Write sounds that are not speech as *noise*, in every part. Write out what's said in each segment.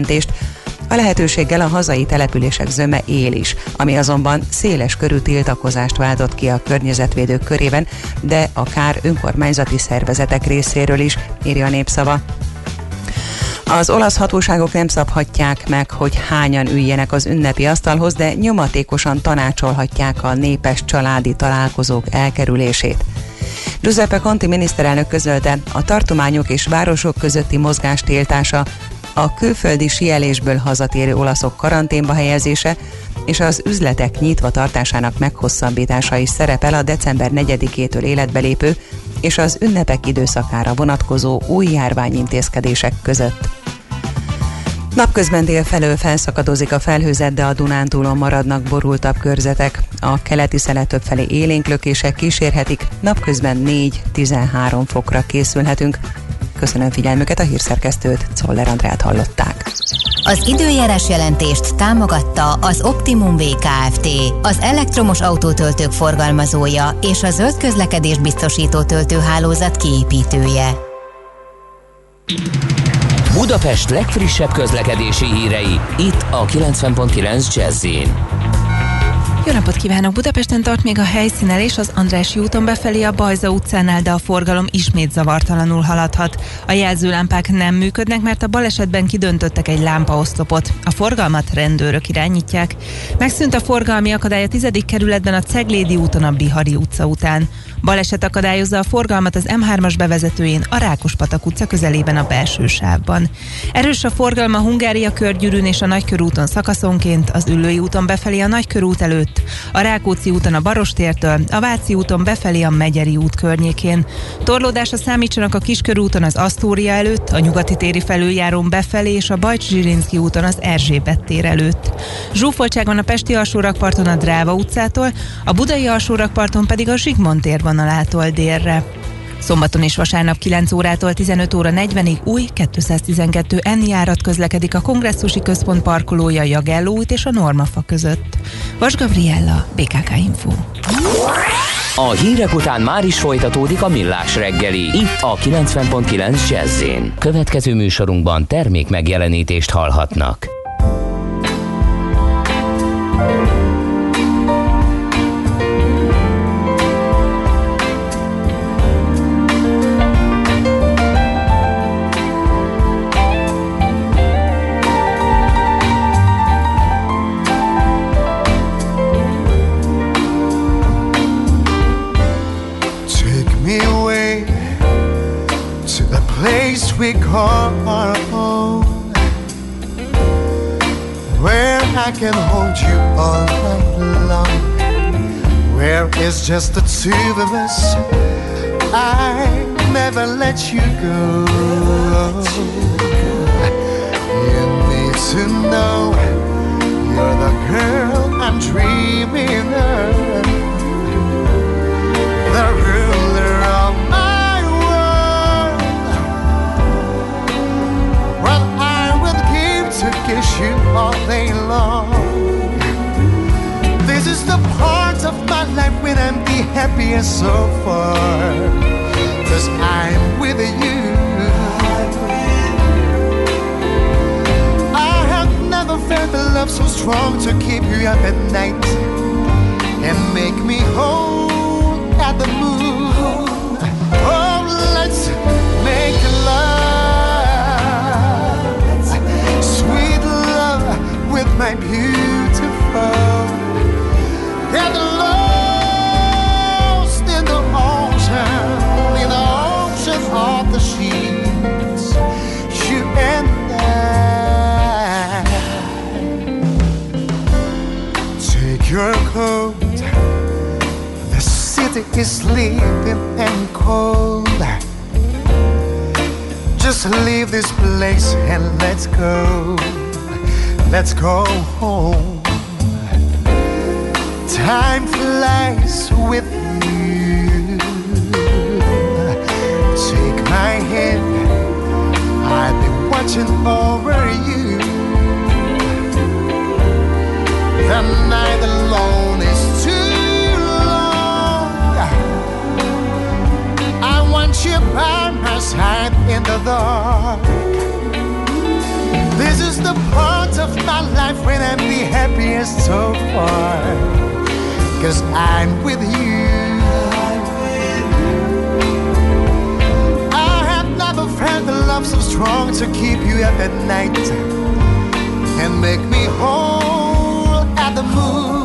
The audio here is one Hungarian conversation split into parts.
jelentést. A lehetőséggel a hazai települések zöme él is, ami azonban széles körű tiltakozást váltott ki a környezetvédők körében, de akár önkormányzati szervezetek részéről is, írja a népszava. Az olasz hatóságok nem szabhatják meg, hogy hányan üljenek az ünnepi asztalhoz, de nyomatékosan tanácsolhatják a népes családi találkozók elkerülését. Giuseppe Conti miniszterelnök közölte, a tartományok és városok közötti mozgás tiltása, a külföldi sielésből hazatérő olaszok karanténba helyezése és az üzletek nyitva tartásának meghosszabbítása is szerepel a december 4-től életbe lépő és az ünnepek időszakára vonatkozó új járványintézkedések között. Napközben délfelől felszakadozik a felhőzet, de a Dunántúlon maradnak borultabb körzetek. A keleti szele többfelé élénklökések kísérhetik, napközben 4-13 fokra készülhetünk. Köszönöm figyelmüket, a hírszerkesztőt, Czoller Andrát hallották. Az időjárás jelentést támogatta az Optimum VKFT, az elektromos autótöltők forgalmazója és a zöld közlekedés biztosító töltőhálózat kiépítője. Budapest legfrissebb közlekedési hírei, itt a 90.9 jazz jó napot kívánok! Budapesten tart még a helyszínelés az András úton befelé a Bajza utcánál, de a forgalom ismét zavartalanul haladhat. A jelzőlámpák nem működnek, mert a balesetben kidöntöttek egy lámpaoszlopot. A forgalmat rendőrök irányítják. Megszűnt a forgalmi akadály a 10. kerületben a Ceglédi úton a Bihari utca után. Baleset akadályozza a forgalmat az M3-as bevezetőjén a Rákospatak utca közelében a belső sávban. Erős a forgalma Hungária körgyűrűn és a Nagykörúton szakaszonként, az Üllői úton befelé a Nagykörút előtt, a Rákóczi úton a Barostértől, a Váci úton befelé a Megyeri út környékén. Torlódásra számítsanak a Kiskörúton az Asztória előtt, a Nyugati téri felüljárón befelé és a Bajcs Zsirinszki úton az Erzsébet tér előtt. Zsúfoltság van a Pesti alsórakparton a Dráva utcától, a Budai alsórakparton pedig a Zsigmond tér vonalától délre. Szombaton és vasárnap 9 órától 15 óra 40-ig új 212 N járat közlekedik a kongresszusi központ parkolója Jagelló út és a Normafa között. Vas Gabriella, BKK Info. A hírek után már is folytatódik a millás reggeli, itt a 90.9 jazz Következő műsorunkban termék megjelenítést hallhatnak. It's just the two of us. I never let you go. You need to know you're the girl I'm dreaming of. The ruler of my world. Well, I would give to kiss you all day long. The of my life when I'm the happiest so far. Cause I'm with you. I have never felt a love so strong to keep you up at night and make me hold at the moon. Oh, let's make love. Sweet love with my beautiful. Get your coat. The city is sleeping and cold. Just leave this place and let's go let's go home. Time flies with you. Take my hand, I've been watching over you. The night alone is too long. I want you by my side in the dark. This is the part of my life when I'm the happiest so far. Cause I'm with you. I have never felt a love so strong to keep you up at night and make me whole the moon.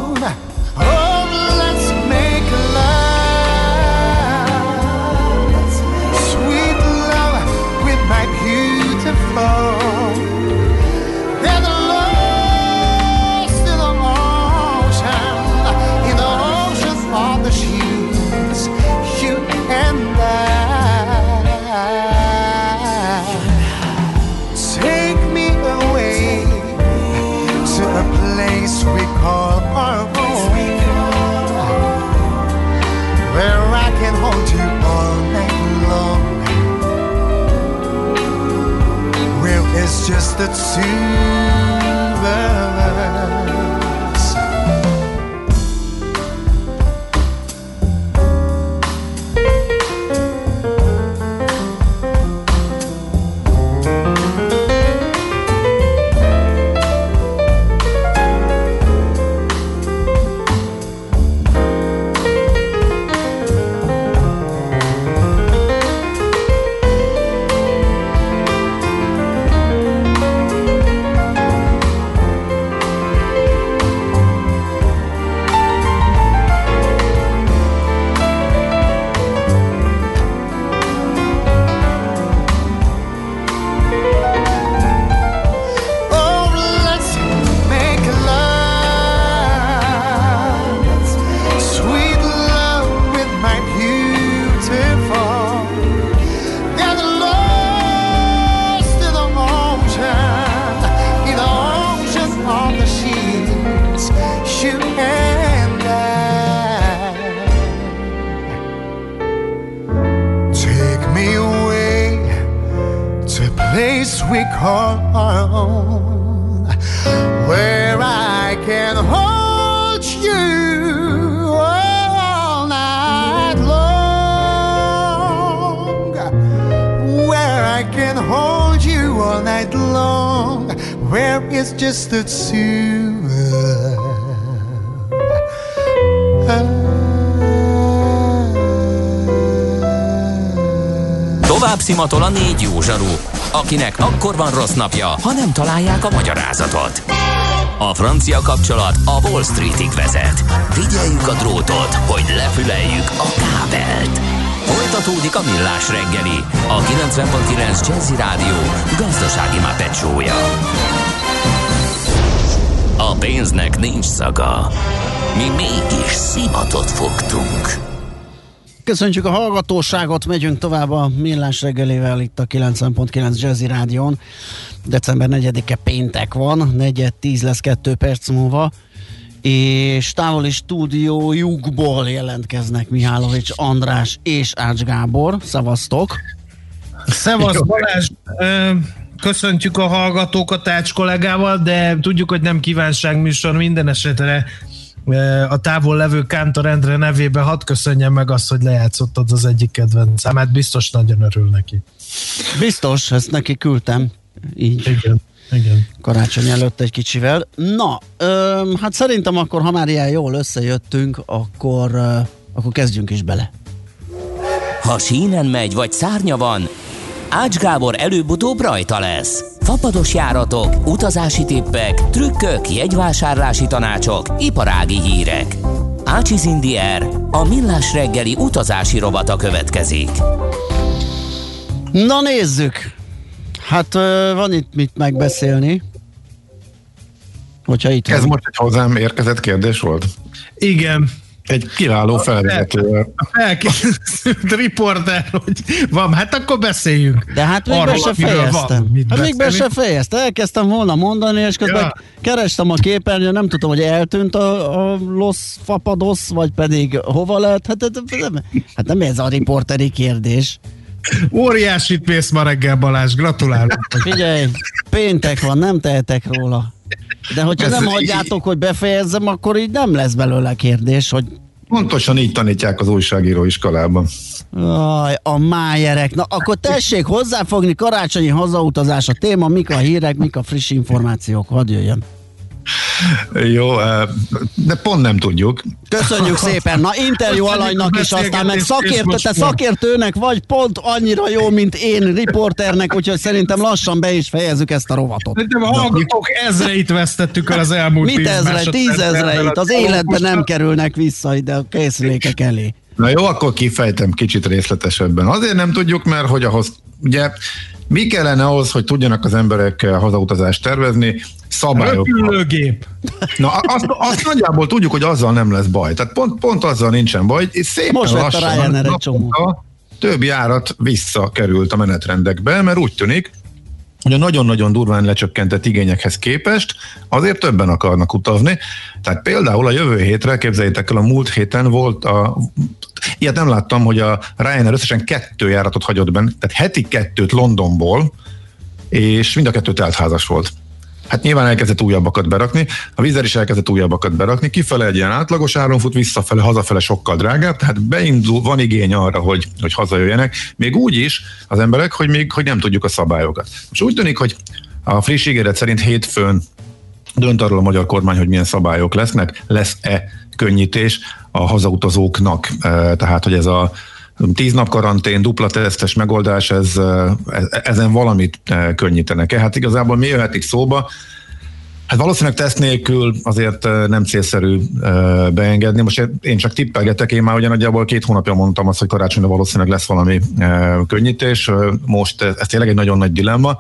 Where it's just the two. Tovább szimatol a négy jó zsaru, akinek akkor van rossz napja, ha nem találják a magyarázatot. A francia kapcsolat a Wall Streetig vezet. Figyeljük a drótot, hogy lefüleljük a kábelt. Folytatódik a millás reggeli, a 90.9 Jazzy Rádió gazdasági mapetsója. Pénznek nincs szaga. Mi mégis szimatot fogtunk. Köszönjük a hallgatóságot, megyünk tovább a millás reggelével itt a 90.9 Jazzy Rádion. December 4-e péntek van, 4-10 lesz 2 perc múlva, és távoli stúdiójukból jelentkeznek Mihálovics András és Ács Gábor. Szevasztok! Szevasz Balázs! Köszöntjük a hallgatókat Ács kollégával, de tudjuk, hogy nem kívánságműsor minden esetre ö, a távol levő Kántor Endre nevébe hadd köszönjem meg azt, hogy lejátszottad az egyik kedvenc számát, biztos nagyon örül neki. Biztos, ezt neki küldtem. Így. Igen, igen. karácsony előtt egy kicsivel. Na, öm, hát szerintem akkor, ha már ilyen jól összejöttünk, akkor, ö, akkor kezdjünk is bele. Ha sínen megy, vagy szárnya van, Ács Gábor előbb-utóbb rajta lesz. Fapados járatok, utazási tippek, trükkök, jegyvásárlási tanácsok, iparági hírek. Ácsiz Indier, a millás reggeli utazási rovata következik. Na nézzük! Hát van itt mit megbeszélni. Hogyha itt Ez van. most egy hozzám érkezett kérdés volt? Igen, Egy kiváló felvezető. a felkészült riporter, hogy van, hát akkor beszéljünk. De hát még be Arról, se amiről fejeztem. van Hát még be se fejeztem. Elkezdtem volna mondani, és közben Ja. kerestem a képernyőn, nem tudtam, hogy eltűnt a, a Los Fapados, vagy pedig hova lett. Hát, hát, nem, hát nem ez a riporteri kérdés. Óriásit mész ma reggel, Balázs, gratulálok. Figyelj, péntek van, nem tehetek róla. De hogyha Ez nem így- hagyjátok, hogy befejezzem, akkor így nem lesz belőle kérdés, hogy Pontosan így tanítják az újságíró iskolában. Aj, a májerek. Na akkor tessék hozzáfogni, karácsonyi hazautazás a téma, mik a hírek, mik a friss információk, hadd jöjjön. Jó, eh, de pont nem tudjuk. Köszönjük *laughs* szépen. Na, interjú alanynak is, aztán meg szakértő, te szakértőnek vagy pont annyira jó, mint én riporternek, úgyhogy szerintem lassan be is fejezzük ezt a rovatot. De a hallgatók ezreit vesztettük el az elmúlt Mit ezre, tízezreit? Az életben nem kerülnek vissza ide a készülékek elé. Na jó, akkor kifejtem kicsit részletesebben. Azért nem tudjuk, mert hogy ahhoz, ugye, mi kellene ahhoz, hogy tudjanak az emberek eh, hazautazást tervezni? Szabályok. Repülőgép. Na, azt, azt nagyjából tudjuk, hogy azzal nem lesz baj. Tehát pont, pont azzal nincsen baj. Szépen Most vett a lassan, Ryanair egy csomó. több járat visszakerült a menetrendekbe, mert úgy tűnik, hogy a nagyon-nagyon durván lecsökkentett igényekhez képest azért többen akarnak utazni. Tehát például a jövő hétre, képzeljétek el, a múlt héten volt a Ilyet nem láttam, hogy a Ryanair összesen kettő járatot hagyott benne, tehát heti kettőt Londonból, és mind a kettő teltházas volt. Hát nyilván elkezdett újabbakat berakni, a vízer is elkezdett újabbakat berakni, kifele egy ilyen átlagos áron fut, visszafele, hazafele sokkal drágább, tehát beindul, van igény arra, hogy, hogy hazajöjjenek, még úgy is az emberek, hogy még hogy nem tudjuk a szabályokat. Most úgy tűnik, hogy a friss ígéret szerint hétfőn dönt arról a magyar kormány, hogy milyen szabályok lesznek, lesz-e könnyítés a hazautazóknak, Eh, tehát hogy ez a tíz nap karantén, dupla tesztes megoldás, ez, eh, ezen valamit könnyítenek-e? Hát igazából mi jöhetik szóba? Hát valószínűleg teszt nélkül azért nem célszerű beengedni. Most én csak tippelgetek, én már ugye nagyjából két hónapja mondtam azt, hogy karácsonyra valószínűleg lesz valami könnyítés. Most ez tényleg egy nagyon nagy dilemma.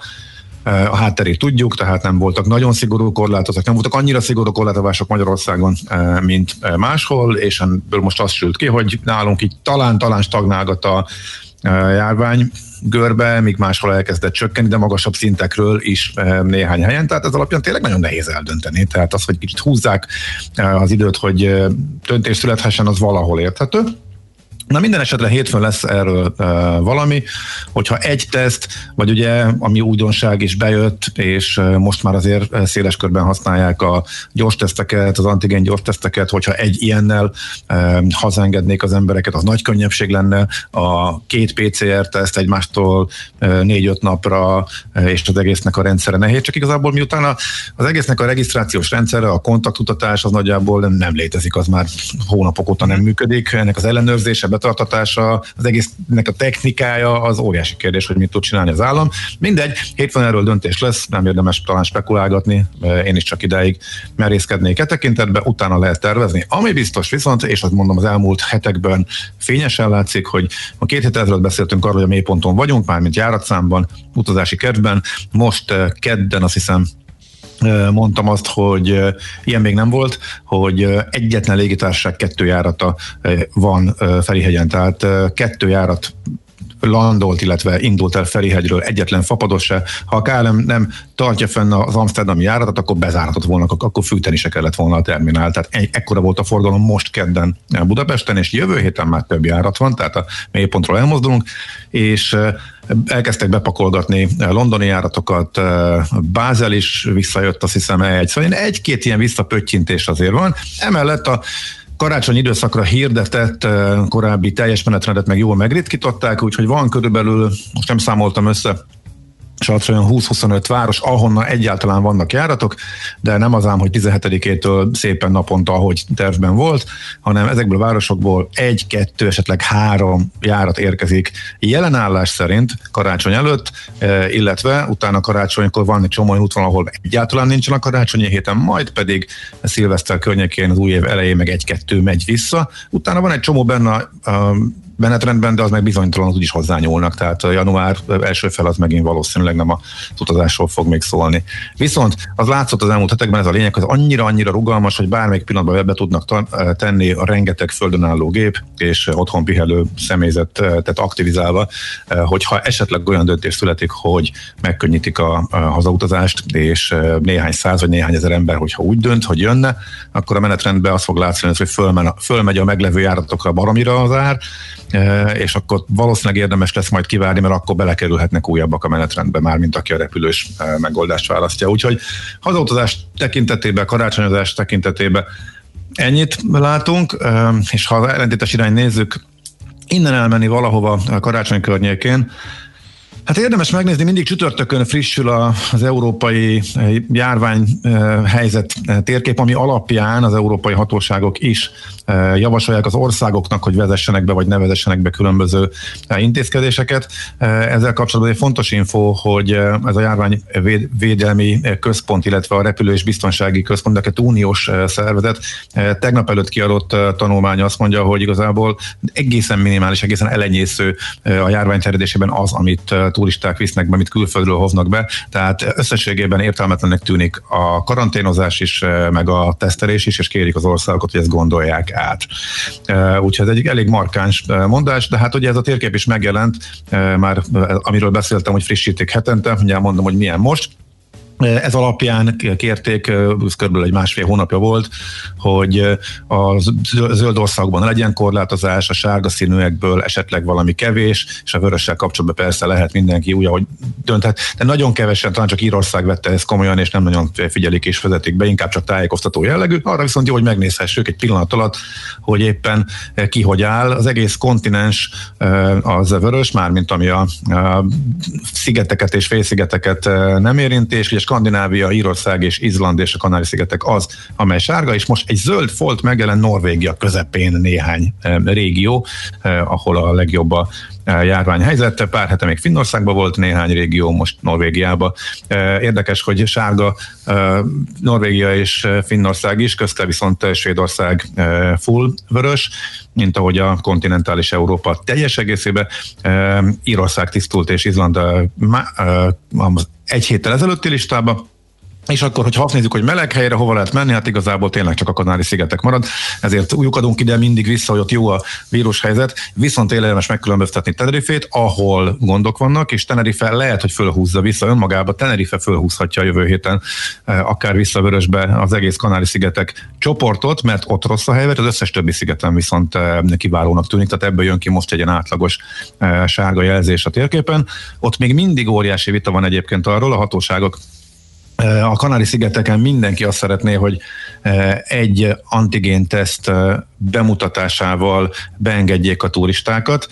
A hátterét tudjuk, tehát nem voltak nagyon szigorú korlátozások, nem voltak annyira szigorú korlátozások Magyarországon, mint máshol, és ebből most azt sült ki, hogy nálunk így talán-talán stagnálgat a járvány görbe, míg máshol elkezdett csökkenni, de magasabb szintekről is néhány helyen. Tehát ez alapján tényleg nagyon nehéz eldönteni. Tehát az, hogy kicsit húzzák az időt, hogy döntés születhessen, az valahol érthető. Na minden esetre hétfőn lesz erről uh, valami, hogyha egy teszt, vagy ugye, ami újdonság is bejött, és uh, most már azért széles körben használják a gyors teszteket, az antigén gyors teszteket, hogyha egy ilyennel uh, hazaengednék az embereket, az nagy könnyebbség lenne. A két PCR-teszt egymástól uh, négy-öt napra, uh, és az egésznek a rendszere nehéz, csak igazából miután a, az egésznek a regisztrációs rendszere, a kontaktutatás az nagyjából nem, nem létezik, az már hónapok óta nem működik, ennek az ellenőrzése, betartatása, az egésznek a technikája, az óriási kérdés, hogy mit tud csinálni az állam. Mindegy, hétfőn erről döntés lesz, nem érdemes talán spekulálgatni, én is csak ideig merészkednék e tekintetben, utána lehet tervezni. Ami biztos viszont, és azt mondom az elmúlt hetekben fényesen látszik, hogy a két hét ezelőtt beszéltünk arról, hogy a mélyponton vagyunk, mármint járatszámban, utazási kedvben, most eh, kedden azt hiszem mondtam azt, hogy ilyen még nem volt, hogy egyetlen légitársaság kettő járata van Ferihegyen, tehát kettő járat landolt, illetve indult el Ferihegyről egyetlen fapados se. Ha a KLM nem tartja fenn az Amsterdami járatot, akkor bezárhatott volna, akkor fűteni se kellett volna a terminál. Tehát egy, ekkora volt a forgalom most kedden Budapesten, és jövő héten már több járat van, tehát a mélypontról elmozdulunk, és elkezdtek bepakolgatni londoni járatokat, Bázel is visszajött, azt hiszem egy, szóval egy-két ilyen visszapöttyintés azért van. Emellett a karácsony időszakra hirdetett korábbi teljes menetrendet meg jól megritkították, úgyhogy van körülbelül, most nem számoltam össze, és olyan 20-25 város, ahonnan egyáltalán vannak járatok, de nem az ám, hogy 17-től szépen naponta, ahogy tervben volt, hanem ezekből a városokból egy, kettő, esetleg három járat érkezik jelenállás szerint karácsony előtt, illetve utána karácsonykor van egy csomó útvonal, ahol egyáltalán nincsen a karácsonyi héten, majd pedig szilveszter környékén az új év elején meg egy-kettő megy vissza. Utána van egy csomó benne a menetrendben, de az meg bizonytalan, úgyis hozzányúlnak, tehát január első fel az megint valószínűleg nem a utazásról fog még szólni. Viszont az látszott az elmúlt hetekben, ez a lényeg, hogy annyira-annyira rugalmas, hogy bármelyik pillanatban be tudnak tenni a rengeteg földön álló gép és otthon pihelő személyzetet aktivizálva, hogyha esetleg olyan döntés születik, hogy megkönnyítik a, hazautazást, és néhány száz vagy néhány ezer ember, hogyha úgy dönt, hogy jönne, akkor a menetrendben az fog látszani, hogy fölmegy a meglevő járatokra baromira az ár, és akkor valószínűleg érdemes lesz majd kivárni, mert akkor belekerülhetnek újabbak a menetrendbe már, mint aki a repülős megoldást választja. Úgyhogy hazautazás tekintetében, karácsonyozás tekintetében ennyit látunk, és ha az ellentétes irány nézzük, innen elmenni valahova a karácsony környékén, Hát érdemes megnézni, mindig csütörtökön frissül az európai eh, járvány eh, helyzet eh, térkép, ami alapján az európai hatóságok is javasolják az országoknak, hogy vezessenek be, vagy ne vezessenek be különböző intézkedéseket. Ezzel kapcsolatban egy fontos info, hogy ez a járvány védelmi központ, illetve a repülő és biztonsági központ, de uniós szervezet tegnap előtt kiadott tanulmány azt mondja, hogy igazából egészen minimális, egészen elenyésző a járvány terjedésében az, amit turisták visznek be, amit külföldről hoznak be, tehát összességében értelmetlennek tűnik a karanténozás is, eh, meg a tesztelés is, és kérik az országokat, hogy ezt gondolják át. Eh, úgyhogy ez egy elég markáns eh, mondás, de hát ugye ez a térkép is megjelent, már amiről beszéltem, hogy frissítik hetente, ugye mondom, hogy milyen most, ez alapján kérték, ez kb. egy másfél hónapja volt, hogy a zöld országban legyen korlátozás, a sárga színűekből esetleg valami kevés, és a vörössel kapcsolatban persze lehet mindenki úgy, ahogy dönthet. De nagyon kevesen, talán csak Írország vette ezt komolyan, és nem nagyon figyelik és vezetik be, inkább csak tájékoztató jellegű. Arra viszont jó, hogy megnézhessük egy pillanat alatt, hogy éppen ki hogy áll. Az egész kontinens az vörös, mármint ami a, szigeteket és félszigeteket nem érinti, és Skandinávia, Írország és Izland és a Kanári-szigetek az, amely sárga, és most egy zöld folt megjelent Norvégia közepén néhány eh, régió, eh, ahol a legjobb a járványhelyzet. Pár hete még Finnországban volt néhány régió, most Norvégiában. Érdekes, hogy sárga Norvégia és Finnország is, közte viszont Svédország full vörös, mint ahogy a kontinentális Európa teljes egészében. Írország tisztult és Izland egy héttel ezelőtti listába, és akkor, hogyha azt nézzük, hogy meleg helyre hova lehet menni, hát igazából tényleg csak a Kanári-szigetek marad, ezért újukadunk ide mindig vissza, hogy ott jó a vírushelyzet, viszont érdemes megkülönböztetni Tenerifét, ahol gondok vannak, és Tenerife lehet, hogy fölhúzza vissza önmagába, Tenerife fölhúzhatja a jövő héten eh, akár vissza vörösbe az egész Kanári-szigetek csoportot, mert ott rossz a helyzet, az összes többi szigeten viszont eh, kiválónak tűnik, tehát ebből jön ki most egy átlagos eh, sárga jelzés a térképen. Ott még mindig óriási vita van egyébként arról, a hatóságok a Kanári-szigeteken mindenki azt szeretné, hogy egy antigén-teszt bemutatásával beengedjék a turistákat.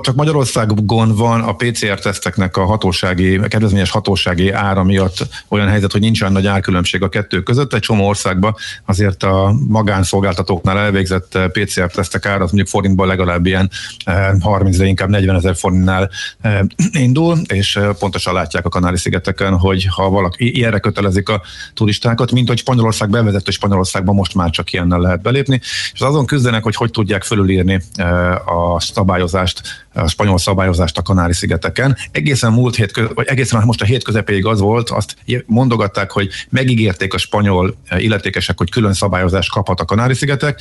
Csak Magyarországon van a PCR-teszteknek a hatósági, a kedvezményes hatósági ára miatt olyan helyzet, hogy nincs olyan nagy árkülönbség a kettő között. Egy csomó országban azért a magánszolgáltatóknál elvégzett PCR-tesztek ára az mondjuk forintban legalább ilyen 30, de inkább 40 ezer forintnál indul, és pontosan látják a Kanári-szigeteken, hogy ha valaki ilyenre kötelezik a turistákat, mint hogy Spanyolország bevezett, Spanyolországban most már csak ilyennel lehet belépni, és azon küzdenek, hogy hogy tudják fölülírni a szabályozást szabályozást, a spanyol szabályozást a Kanári-szigeteken. Egészen múlt hét, vagy egészen most a hét közepéig az volt, azt mondogatták, hogy megígérték a spanyol illetékesek, hogy külön szabályozást kaphat a Kanári-szigetek,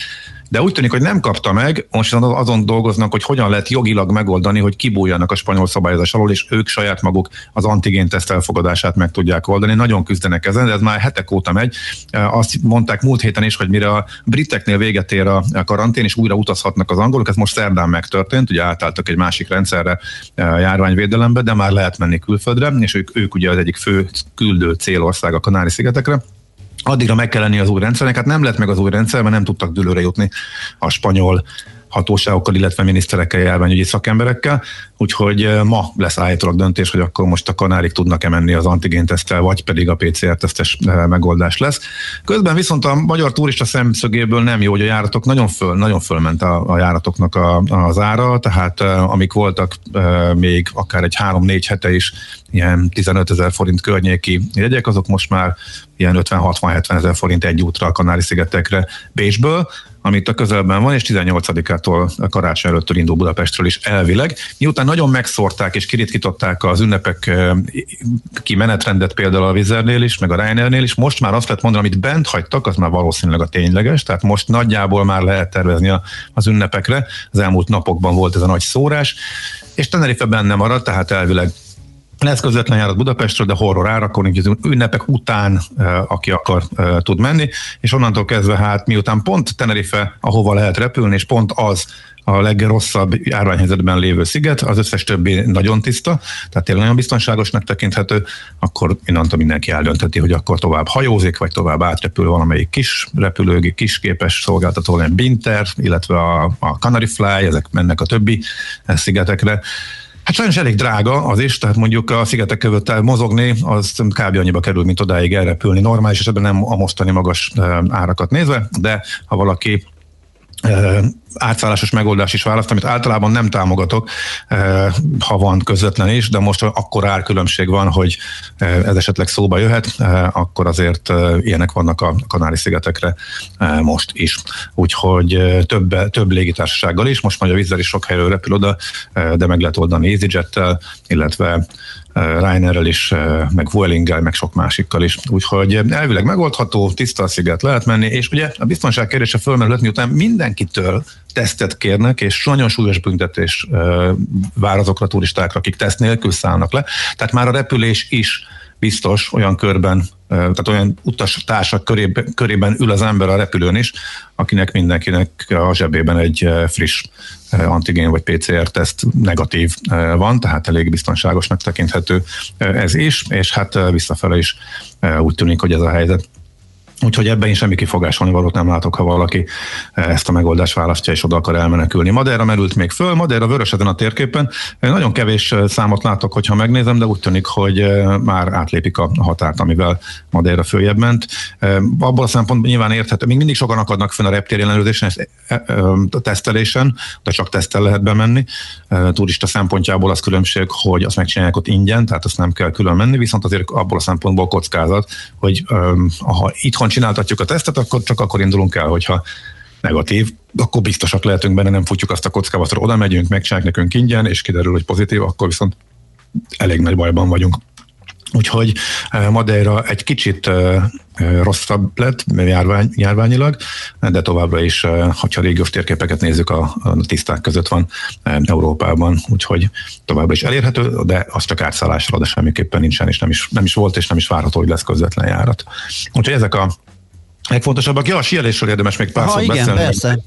de úgy tűnik, hogy nem kapta meg, most azon dolgoznak, hogy hogyan lehet jogilag megoldani, hogy kibújjanak a spanyol szabályozás alól, és ők saját maguk az antigén teszt elfogadását meg tudják oldani. Nagyon küzdenek ezen, de ez már hetek óta megy. Azt mondták múlt héten is, hogy mire a briteknél véget ér a karantén, és újra utazhatnak az angolok, ez most szerdán megtörtént, ugye átálltak egy másik rendszerre a járványvédelembe, de már lehet menni külföldre, és ők, ők ugye az egyik fő küldő célország a Kanári-szigetekre. Addigra meg kell lenni az új rendszernek, hát nem lett meg az új rendszer, mert nem tudtak dőlőre jutni a spanyol hatóságokkal, illetve miniszterekkel, járványügyi szakemberekkel, úgyhogy ma lesz állítólag döntés, hogy akkor most a kanárik tudnak-e menni az antigéntesztel, vagy pedig a PCR-tesztes megoldás lesz. Közben viszont a magyar turista szemszögéből nem jó, hogy a járatok nagyon, föl, nagyon fölment a, a járatoknak a, az ára, tehát amik voltak még akár egy három-négy hete is ilyen 15 ezer forint környéki jegyek, azok most már ilyen 50-60-70 ezer forint egy útra a Kanári-szigetekre Bécsből, amit a közelben van, és 18-ától a karácsony előttől indul Budapestről is elvileg. Miután nagyon megszórták és kiritkították az ünnepek ki menetrendet például a Vizernél is, meg a Ryanairnél is, most már azt lehet mondani, amit bent hagytak, az már valószínűleg a tényleges, tehát most nagyjából már lehet tervezni az ünnepekre. Az elmúlt napokban volt ez a nagy szórás, és Tenerife benne maradt, tehát elvileg lesz közvetlen járat Budapestről, de horror árakon, így az ünnepek után, aki akar, tud menni, és onnantól kezdve hát miután pont Tenerife, ahova lehet repülni, és pont az a legrosszabb járványhelyzetben lévő sziget, az összes többi nagyon tiszta, tehát tényleg nagyon biztonságosnak tekinthető, akkor innantól mindenki eldöntheti, hogy akkor tovább hajózik, vagy tovább átrepül valamelyik kis repülőgép, kis képes szolgáltató, olyan Binter, illetve a, a Canary Fly, ezek mennek a többi szigetekre. Hát sajnos elég drága az is, tehát mondjuk a szigetek között mozogni, az kb. annyiba kerül, mint odáig elrepülni. Normális esetben nem a mostani magas árakat nézve, de ha valaki átszállásos megoldás is választ, amit általában nem támogatok, ha van közvetlen is, de most akkor árkülönbség van, hogy ez esetleg szóba jöhet, akkor azért ilyenek vannak a Kanári-szigetekre most is. Úgyhogy több, több légitársasággal is, most már a vízzel is sok helyről repül oda, de meg lehet oldani EasyJet-tel, illetve Reinerrel is, meg Vuelinggel, meg sok másikkal is. Úgyhogy elvileg megoldható, tiszta a sziget lehet menni, és ugye a biztonság kérdése fölmerült, miután mindenkitől tesztet kérnek, és nagyon súlyos büntetés vár azokra a turistákra, akik teszt nélkül szállnak le. Tehát már a repülés is biztos olyan körben, tehát olyan társak körében, körében ül az ember a repülőn is, akinek mindenkinek a zsebében egy friss antigén vagy PCR-teszt negatív van, tehát elég biztonságosnak tekinthető ez is, és hát visszafele is úgy tűnik, hogy ez a helyzet. Úgyhogy ebben is semmi kifogásolni valót nem látok, ha valaki ezt a megoldást választja és oda akar elmenekülni. Madeira merült még föl, Madeira vöröseden a térképen. Nagyon kevés számot látok, hogyha megnézem, de úgy tűnik, hogy már átlépik a határt, amivel Madeira följebb ment. Abból a szempontból nyilván érthető, még mindig sokan akadnak fönn a reptér ellenőrzésen, a tesztelésen, de csak tesztel lehet bemenni. Turista szempontjából az különbség, hogy azt megcsinálják ott ingyen, tehát azt nem kell külön menni, viszont azért abból a szempontból kockázat, hogy ha itthon otthon csináltatjuk a tesztet, akkor csak akkor indulunk el, hogyha negatív, akkor biztosak lehetünk benne, nem futjuk azt a kockázatra, oda megyünk, megcsinálják nekünk ingyen, és kiderül, hogy pozitív, akkor viszont elég nagy bajban vagyunk. Úgyhogy Madeira egy kicsit rosszabb lett járvány, járványilag, de továbbra is, hogyha régiós térképeket nézzük, a, a tiszták között van Európában, úgyhogy továbbra is elérhető, de az csak átszállásra, de semmiképpen nincsen, és nem is, nem is volt, és nem is várható, hogy lesz közvetlen járat. Úgyhogy ezek a legfontosabbak. Ja, a síelésről érdemes még pár szót beszélni. Persze.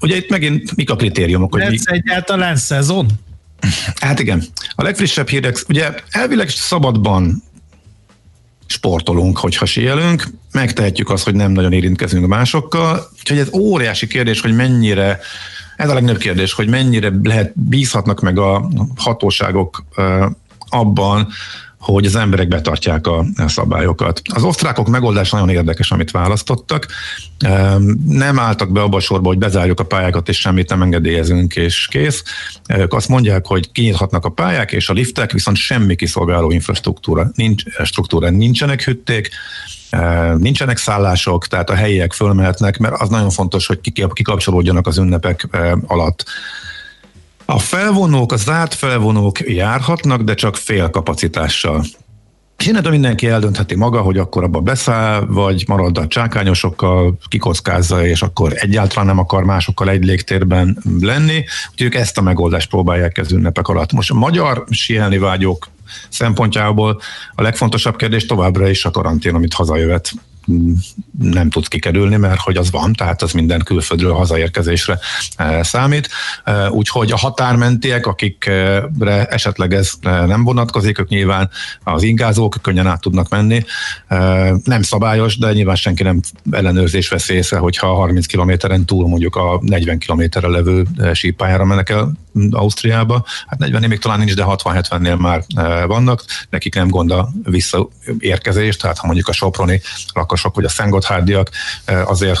Ugye itt megint mik a kritériumok? Lesz hogy mi... egyáltalán szezon? Hát igen. A legfrissebb hírek, ugye elvileg szabadban sportolunk, hogyha síelünk, megtehetjük azt, hogy nem nagyon érintkezünk másokkal, úgyhogy ez óriási kérdés, hogy mennyire, ez a legnagyobb kérdés, hogy mennyire lehet, bízhatnak meg a hatóságok abban, hogy az emberek betartják a szabályokat. Az osztrákok megoldás nagyon érdekes, amit választottak. Nem álltak be abba a sorba, hogy bezárjuk a pályákat, és semmit nem engedélyezünk, és kész. Ők azt mondják, hogy kinyithatnak a pályák, és a liftek, viszont semmi kiszolgáló infrastruktúra, nincs, struktúra, nincsenek hütték, nincsenek szállások, tehát a helyiek fölmehetnek, mert az nagyon fontos, hogy kikapcsolódjanak az ünnepek alatt. A felvonók, a zárt felvonók járhatnak, de csak fél kapacitással. És innentől mindenki eldöntheti maga, hogy akkor abba beszáll, vagy marad a csákányosokkal, kikockázza, és akkor egyáltalán nem akar másokkal egy légtérben lenni. Úgyhogy ők ezt a megoldást próbálják az ünnepek alatt. Most a magyar sielni vágyók szempontjából a legfontosabb kérdés továbbra is a karantén, amit hazajövet nem tudsz kikerülni, mert hogy az van, tehát az minden külföldről hazaérkezésre e, számít. E, úgyhogy a határmentiek, akikre esetleg ez e, nem vonatkozik, ők nyilván az ingázók könnyen át tudnak menni. Nem szabályos, de nyilván senki nem ellenőrzés vesz észre, hogyha 30 kilométeren túl mondjuk a 40 kilométerre levő sípályára mennek el Ausztriába. Hát 40 még talán nincs, de 60-70-nél már vannak. Nekik nem gond a visszaérkezés, tehát ha mondjuk a Soproni lakosok, vagy a Szentgotthárdiak azért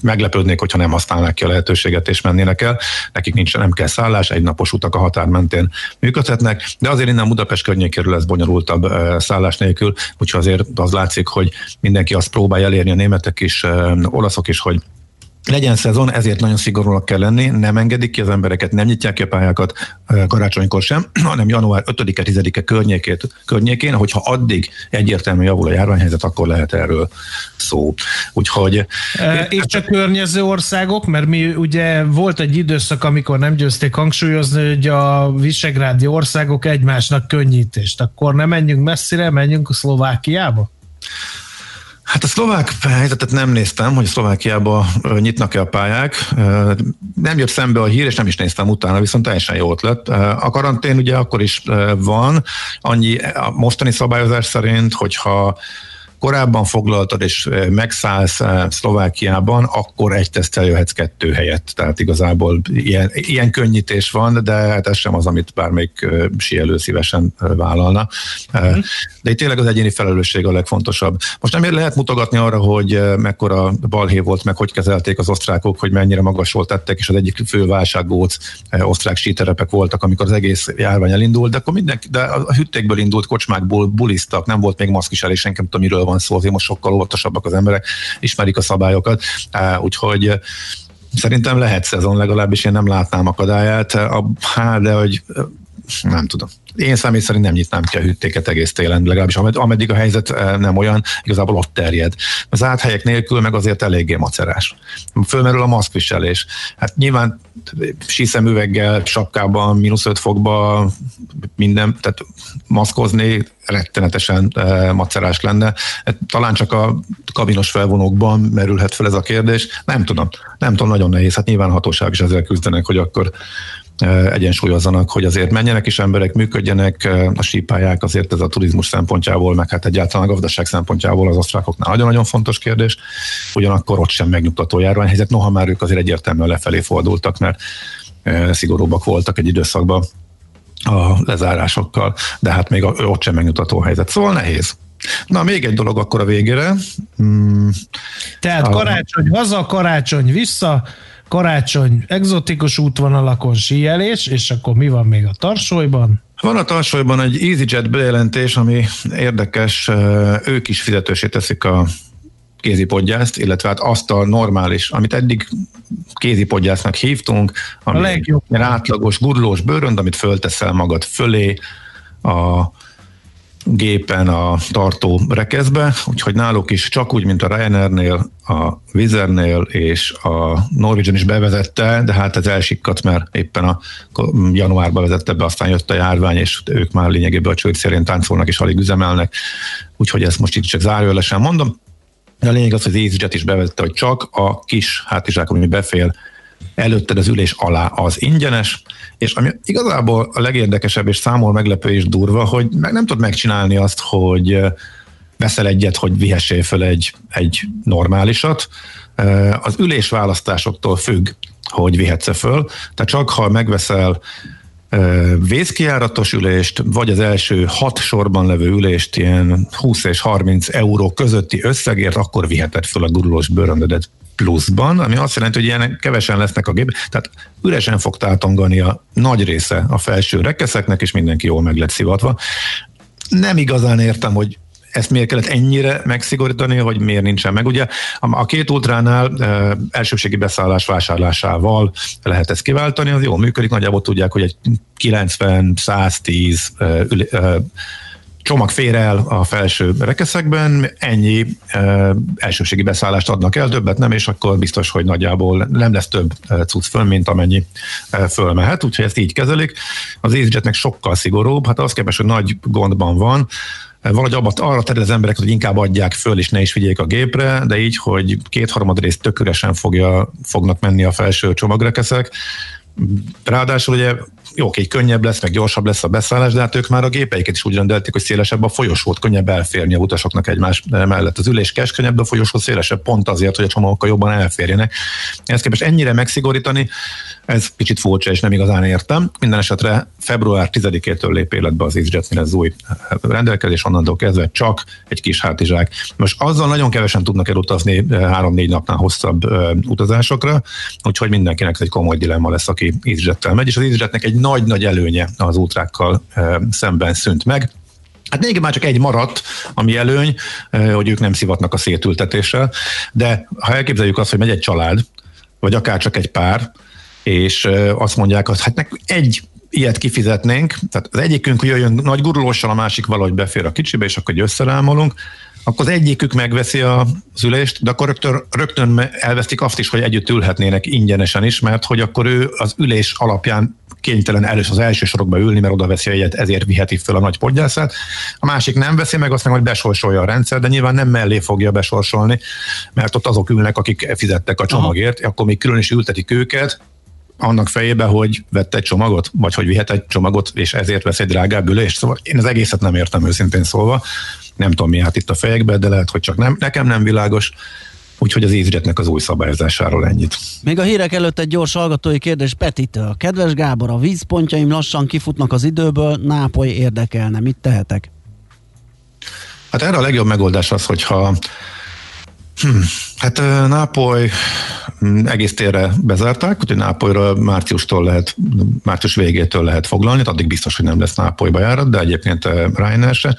meglepődnék, hogyha nem használnák ki a lehetőséget és mennének el. Nekik nincs, nem kell szállás, egy napos utak a határ mentén működhetnek, de azért innen Budapest környékéről lesz bonyolultabb szállás nélkül, úgyhogy azért az látszik, hogy mindenki azt próbálja elérni, a németek is, olaszok is, hogy legyen szezon, ezért nagyon szigorúnak kell lenni, nem engedik ki az embereket, nem nyitják ki a pályákat karácsonykor sem, *clears throat* hanem január 5-e, 10-e környékét, környékén, hogyha addig egyértelműen javul a járványhelyzet, akkor lehet erről szó. Úgyhogy... E, és a környező országok, mert mi ugye volt egy időszak, amikor nem győzték hangsúlyozni, hogy a visegrádi országok egymásnak könnyítést. Akkor nem menjünk messzire, menjünk a Szlovákiába? Hát a szlovák helyzetet nem néztem, hogy Szlovákiába nyitnak-e a pályák. Nem jött szembe a hír, és nem is néztem utána, viszont teljesen jó lett. A karantén ugye akkor is van, annyi a mostani szabályozás szerint, hogyha korábban foglaltad és megszállsz Szlovákiában, akkor egy tesztel jöhetsz kettő helyett. Tehát igazából ilyen, ilyen könnyítés van, de hát ez sem az, amit bármelyik sielő szívesen vállalna. Uh-huh. De itt tényleg az egyéni felelősség a legfontosabb. Most nem lehet mutogatni arra, hogy mekkora balhé volt, meg hogy kezelték az osztrákok, hogy mennyire magasról tettek, és az egyik fő válsággóc osztrák síterepek voltak, amikor az egész járvány elindult, de akkor mindenki, de a hüttékből indult, kocsmákból bulisztak, nem volt még maszkviselés, senki nem tudom, miről van szó, azért most sokkal óvatosabbak az emberek, ismerik a szabályokat, úgyhogy szerintem lehet szezon, legalábbis én nem látnám akadályát, hát de hogy nem tudom. Én személy szerint nem nyitnám ki a hűtéket egész télen, legalábbis ameddig a helyzet nem olyan, igazából ott terjed. Az áthelyek nélkül meg azért eléggé macerás. Fölmerül a maszkviselés. Hát nyilván síszemüveggel, sapkában, mínusz 5 fokba minden, tehát maszkozni rettenetesen e, macerás lenne. Hát, talán csak a kabinos felvonókban merülhet fel ez a kérdés. Nem tudom, nem tudom, nagyon nehéz. Hát nyilván hatóság is ezzel küzdenek, hogy akkor egyensúlyozzanak, hogy azért menjenek is emberek, működjenek, a sípályák azért ez a turizmus szempontjából, meg hát egyáltalán a gazdaság szempontjából az osztrákoknál nagyon-nagyon fontos kérdés, ugyanakkor ott sem megnyugtató járványhelyzet, noha már ők azért egyértelműen lefelé fordultak, mert szigorúbbak voltak egy időszakban a lezárásokkal, de hát még ott sem megnyugtató helyzet. Szóval nehéz. Na, még egy dolog akkor a végére. Hmm. Tehát karácsony haza, karácsony vissza, karácsony exotikus útvonalakon síelés, és akkor mi van még a tarsolyban? Van a tarsolyban egy EasyJet bejelentés, ami érdekes, ők is fizetősé teszik a kézipodgyászt, illetve hát azt a normális, amit eddig kézipodgyásznak hívtunk, ami a legjobb. átlagos gurulós bőrönd, amit fölteszel magad fölé, a gépen a tartó rekeszbe, úgyhogy náluk is csak úgy, mint a Ryanairnél, a Vizernél és a Norwegian is bevezette, de hát ez elsikkadt, mert éppen a januárban vezette be, aztán jött a járvány, és ők már lényegében a csőd szerint táncolnak és alig üzemelnek, úgyhogy ezt most itt csak zárójelesen mondom. De a lényeg az, hogy az EasyJet is bevezette, hogy csak a kis hátizsák, ami befél előtted az ülés alá az ingyenes, és ami igazából a legérdekesebb és számol meglepő és durva, hogy meg nem tudod megcsinálni azt, hogy veszel egyet, hogy vihessél föl egy, egy normálisat. Az ülés választásoktól függ, hogy vihetsz föl. Tehát csak ha megveszel vészkiáratos ülést, vagy az első hat sorban levő ülést ilyen 20 és 30 euró közötti összegért, akkor viheted föl a gurulós bőröndödet pluszban, ami azt jelenti, hogy ilyen kevesen lesznek a gép, tehát üresen fog tátongani a nagy része a felső rekeszeknek, és mindenki jól meg lett szivatva. Nem igazán értem, hogy ezt miért kellett ennyire megszigorítani, hogy miért nincsen meg. Ugye a két ultránál e, elsőségi beszállás vásárlásával lehet ezt kiváltani, az jól működik, nagyjából tudják, hogy egy 90-110 e, e, csomag fér el a felső rekeszekben, ennyi e, elsőségi beszállást adnak el, többet nem, és akkor biztos, hogy nagyjából nem lesz több cucc föl, mint amennyi fölmehet, úgyhogy ezt így kezelik. Az EasyJetnek sokkal szigorúbb, hát az képest, hogy nagy gondban van, valahogy abba, arra terül az embereket, hogy inkább adják föl, és ne is vigyék a gépre, de így, hogy kétharmad részt töküresen fogja, fognak menni a felső csomagrekeszek. Ráadásul ugye jó, oké, könnyebb lesz, meg gyorsabb lesz a beszállás, de hát ők már a gépeiket is úgy rendelték, hogy szélesebb a folyosót, könnyebb elférni a utasoknak egymás mellett. Az ülés keskönnyebb, a folyosó szélesebb, pont azért, hogy a csomagokkal jobban elférjenek. Ezt képest ennyire megszigorítani, ez kicsit furcsa, és nem igazán értem. Minden esetre február 10-től lép életbe az EasyJet, ez új rendelkezés, onnantól kezdve csak egy kis hátizsák. Most azzal nagyon kevesen tudnak elutazni három-négy napnál hosszabb utazásokra, úgyhogy mindenkinek egy komoly dilemma lesz, aki EasyJet-tel megy, és az EasyJetnek egy nagy-nagy előnye az útrákkal szemben szűnt meg. Hát még már csak egy maradt, ami előny, hogy ők nem szivatnak a szétültetéssel, de ha elképzeljük azt, hogy megy egy család, vagy akár csak egy pár, és azt mondják, hogy hát nekünk egy ilyet kifizetnénk, tehát az egyikünk jöjjön nagy gurulóssal, a másik valahogy befér a kicsibe, és akkor összerámolunk, akkor az egyikük megveszi az ülést, de akkor rögtön, rögtön elvesztik azt is, hogy együtt ülhetnének ingyenesen is, mert hogy akkor ő az ülés alapján kénytelen először az első sorokba ülni, mert oda veszi egyet, ezért viheti föl a nagy podgyászát. A másik nem veszi meg, azt meg majd besorsolja a rendszer, de nyilván nem mellé fogja besorsolni, mert ott azok ülnek, akik fizettek a csomagért, Aha. akkor még külön is ültetik őket, annak fejébe, hogy vett egy csomagot, vagy hogy vihet egy csomagot, és ezért vesz egy drágább ülést. Szóval én az egészet nem értem őszintén szólva. Nem tudom, mi hát itt a fejekbe, de lehet, hogy csak nem, nekem nem világos. Úgyhogy az EasyJetnek az új szabályozásáról ennyit. Még a hírek előtt egy gyors hallgatói kérdés Petitől. Kedves Gábor, a vízpontjaim lassan kifutnak az időből, Nápoly érdekelne, mit tehetek? Hát erre a legjobb megoldás az, hogyha Hm, hát Nápoly egész térre bezárták, úgyhogy Nápolyra márciustól lehet, március végétől lehet foglalni, addig biztos, hogy nem lesz Nápolyba járat, de egyébként Ryanair se.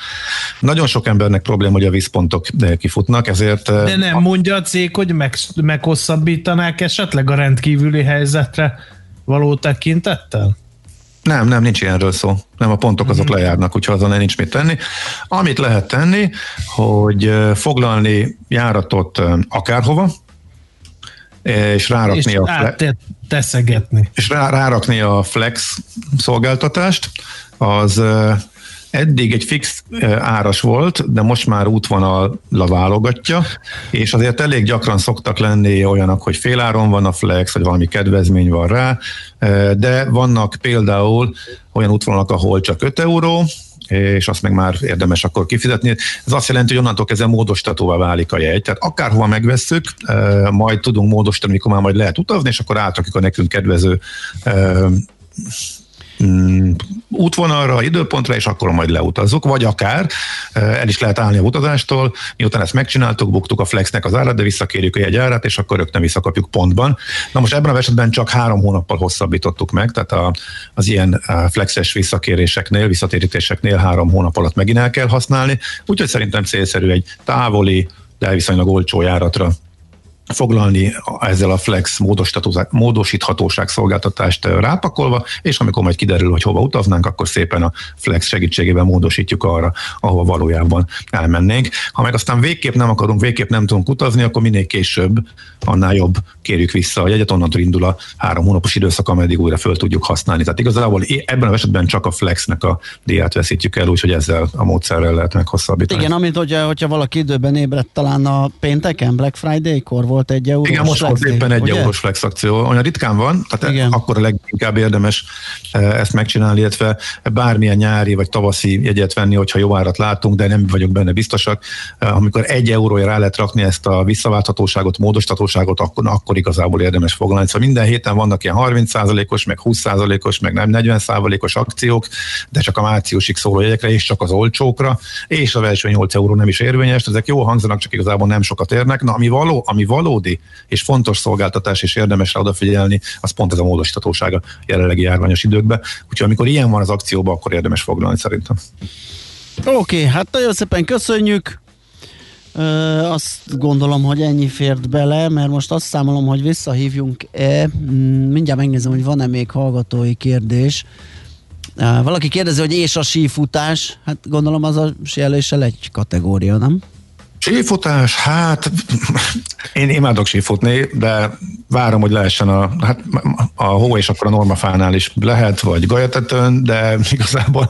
Nagyon sok embernek probléma, hogy a vízpontok kifutnak, ezért... De nem mondja a cég, hogy meg, meghosszabbítanák esetleg a rendkívüli helyzetre való tekintettel? Nem, nem, nincs ilyenről szó. Nem, a pontok azok mhm. lejárnak, úgyhogy azon nincs mit tenni. Amit lehet tenni, hogy foglalni járatot akárhova, és rárakni és a flex, teszegetni. És rá, rárakni a flex szolgáltatást, az eddig egy fix áras volt, de most már útvonal válogatja, és azért elég gyakran szoktak lenni olyanok, hogy féláron van a flex, vagy valami kedvezmény van rá, de vannak például olyan útvonalak, ahol csak 5 euró, és azt meg már érdemes akkor kifizetni. Ez azt jelenti, hogy onnantól kezdve módosítatóvá válik a jegy. Tehát akárhova megvesszük, majd tudunk módosítani, mikor már majd lehet utazni, és akkor átrakjuk a nekünk kedvező Mm, útvonalra, időpontra, és akkor majd leutazzuk, vagy akár el is lehet állni a utazástól, miután ezt megcsináltuk, buktuk a Flexnek az árat, de visszakérjük a jegyárat, és akkor rögtön visszakapjuk pontban. Na most ebben a esetben csak három hónappal hosszabbítottuk meg, tehát a, az ilyen flexes visszakéréseknél, visszatérítéseknél három hónap alatt megint el kell használni, úgyhogy szerintem célszerű egy távoli, de viszonylag olcsó járatra foglalni ezzel a flex módosíthatóság szolgáltatást rápakolva, és amikor majd kiderül, hogy hova utaznánk, akkor szépen a flex segítségével módosítjuk arra, ahova valójában elmennénk. Ha meg aztán végképp nem akarunk, végképp nem tudunk utazni, akkor minél később, annál jobb kérjük vissza a jegyet, onnantól indul a három hónapos időszak, ameddig újra föl tudjuk használni. Tehát igazából ebben a esetben csak a flexnek a díját veszítjük el, úgyhogy ezzel a módszerrel lehet meghosszabbítani. Igen, amit hogyha, hogyha valaki időben ébredt talán a pénteken, Black Friday-kor volt volt egy eurós Igen, most volt éppen egy ugye? eurós flex akció. Olyan ritkán van, tehát Igen. akkor a leginkább érdemes e, ezt megcsinálni, illetve bármilyen nyári vagy tavaszi jegyet venni, hogyha jó árat látunk, de nem vagyok benne biztosak. E, amikor egy eurója rá lehet rakni ezt a visszaválthatóságot, módosítatóságot, akkor, akkor igazából érdemes foglalni. Szóval minden héten vannak ilyen 30%-os, meg 20%-os, meg nem 40%-os akciók, de csak a márciusig szóló jegyekre, és csak az olcsókra, és a első 8 euró nem is érvényes. Ezek jó hangzanak, csak igazából nem sokat érnek. Na, ami való, ami való valódi és fontos szolgáltatás, és érdemes rá odafigyelni, az pont ez a módosítatóság a jelenlegi járványos időkben. Úgyhogy amikor ilyen van az akcióban, akkor érdemes foglalni szerintem. Oké, okay, hát nagyon szépen köszönjük. Ö, azt gondolom, hogy ennyi fért bele, mert most azt számolom, hogy visszahívjunk-e. Mm, mindjárt megnézem, hogy van-e még hallgatói kérdés. Valaki kérdezi, hogy és a sífutás, hát gondolom az a síeléssel egy kategória, nem? Sífutás, hát *laughs* én imádok sífutni, de várom, hogy lehessen a, hát a hó és akkor a normafánál is lehet, vagy gajatetőn, de *laughs* igazából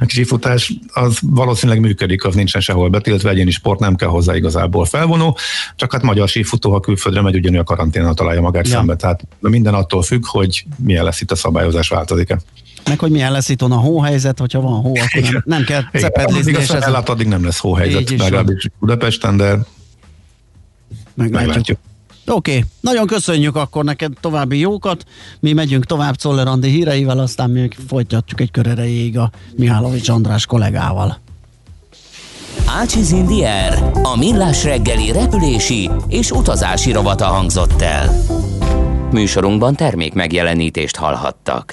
a sífutás az valószínűleg működik, az nincsen sehol betiltva, egyéni sport nem kell hozzá igazából felvonó, csak hát magyar sífutó, ha külföldre megy, ugyanúgy a karanténnal találja magát ja. szembe, tehát minden attól függ, hogy milyen lesz itt a szabályozás, változik-e. Meg hogy milyen lesz itt a hóhelyzet, hogyha van hó, akkor nem, nem kell cepedlizni. Igen, ez ellát, addig nem lesz hóhelyzet, legalábbis Budapesten, de meglátjuk. meglátjuk. Oké, okay. nagyon köszönjük akkor neked további jókat. Mi megyünk tovább Czoller Andi híreivel, aztán még folytatjuk egy kör erejéig a Mihálovics András kollégával. Ácsiz Indier, a millás reggeli repülési és utazási rovata hangzott el. Műsorunkban termék megjelenítést hallhattak.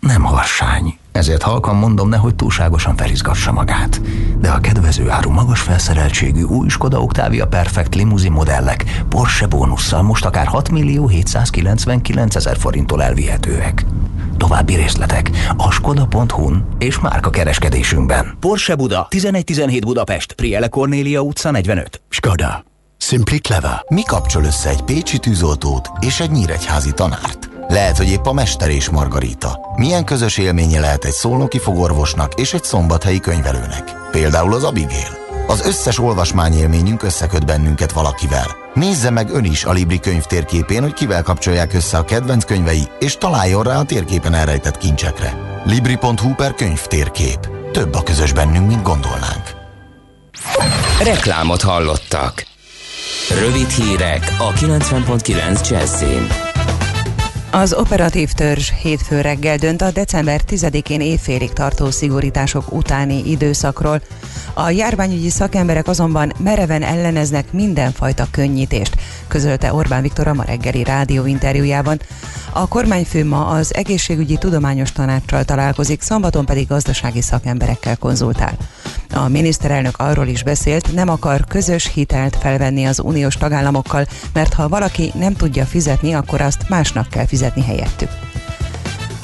nem harsány. Ezért halkan mondom, nehogy túlságosan felizgassa magát. De a kedvező áru magas felszereltségű új Skoda Octavia Perfect limuzin modellek Porsche bónusszal most akár 6 millió 799 ezer forinttól elvihetőek. További részletek a skoda.hu-n és márka kereskedésünkben. Porsche Buda, 1117 Budapest, Priele Cornélia utca 45. Skoda. Simply clever. Mi kapcsol össze egy pécsi tűzoltót és egy nyíregyházi tanárt? Lehet, hogy épp a Mester és Margarita. Milyen közös élménye lehet egy szolnoki fogorvosnak és egy szombathelyi könyvelőnek? Például az Abigail. Az összes olvasmányélményünk összeköt bennünket valakivel. Nézze meg ön is a Libri könyv térképén, hogy kivel kapcsolják össze a kedvenc könyvei, és találjon rá a térképen elrejtett kincsekre. Libri.hu per könyv térkép. Több a közös bennünk, mint gondolnánk. Reklámot hallottak. Rövid hírek a 90.9 Jazzin. Az operatív törzs hétfő reggel dönt a december 10-én évfélig tartó szigorítások utáni időszakról. A járványügyi szakemberek azonban mereven elleneznek mindenfajta könnyítést, közölte Orbán Viktor a ma reggeli rádió interjújában. A kormányfő ma az egészségügyi tudományos tanácssal találkozik, szombaton pedig gazdasági szakemberekkel konzultál. A miniszterelnök arról is beszélt, nem akar közös hitelt felvenni az uniós tagállamokkal, mert ha valaki nem tudja fizetni, akkor azt másnak kell fizetni helyettük.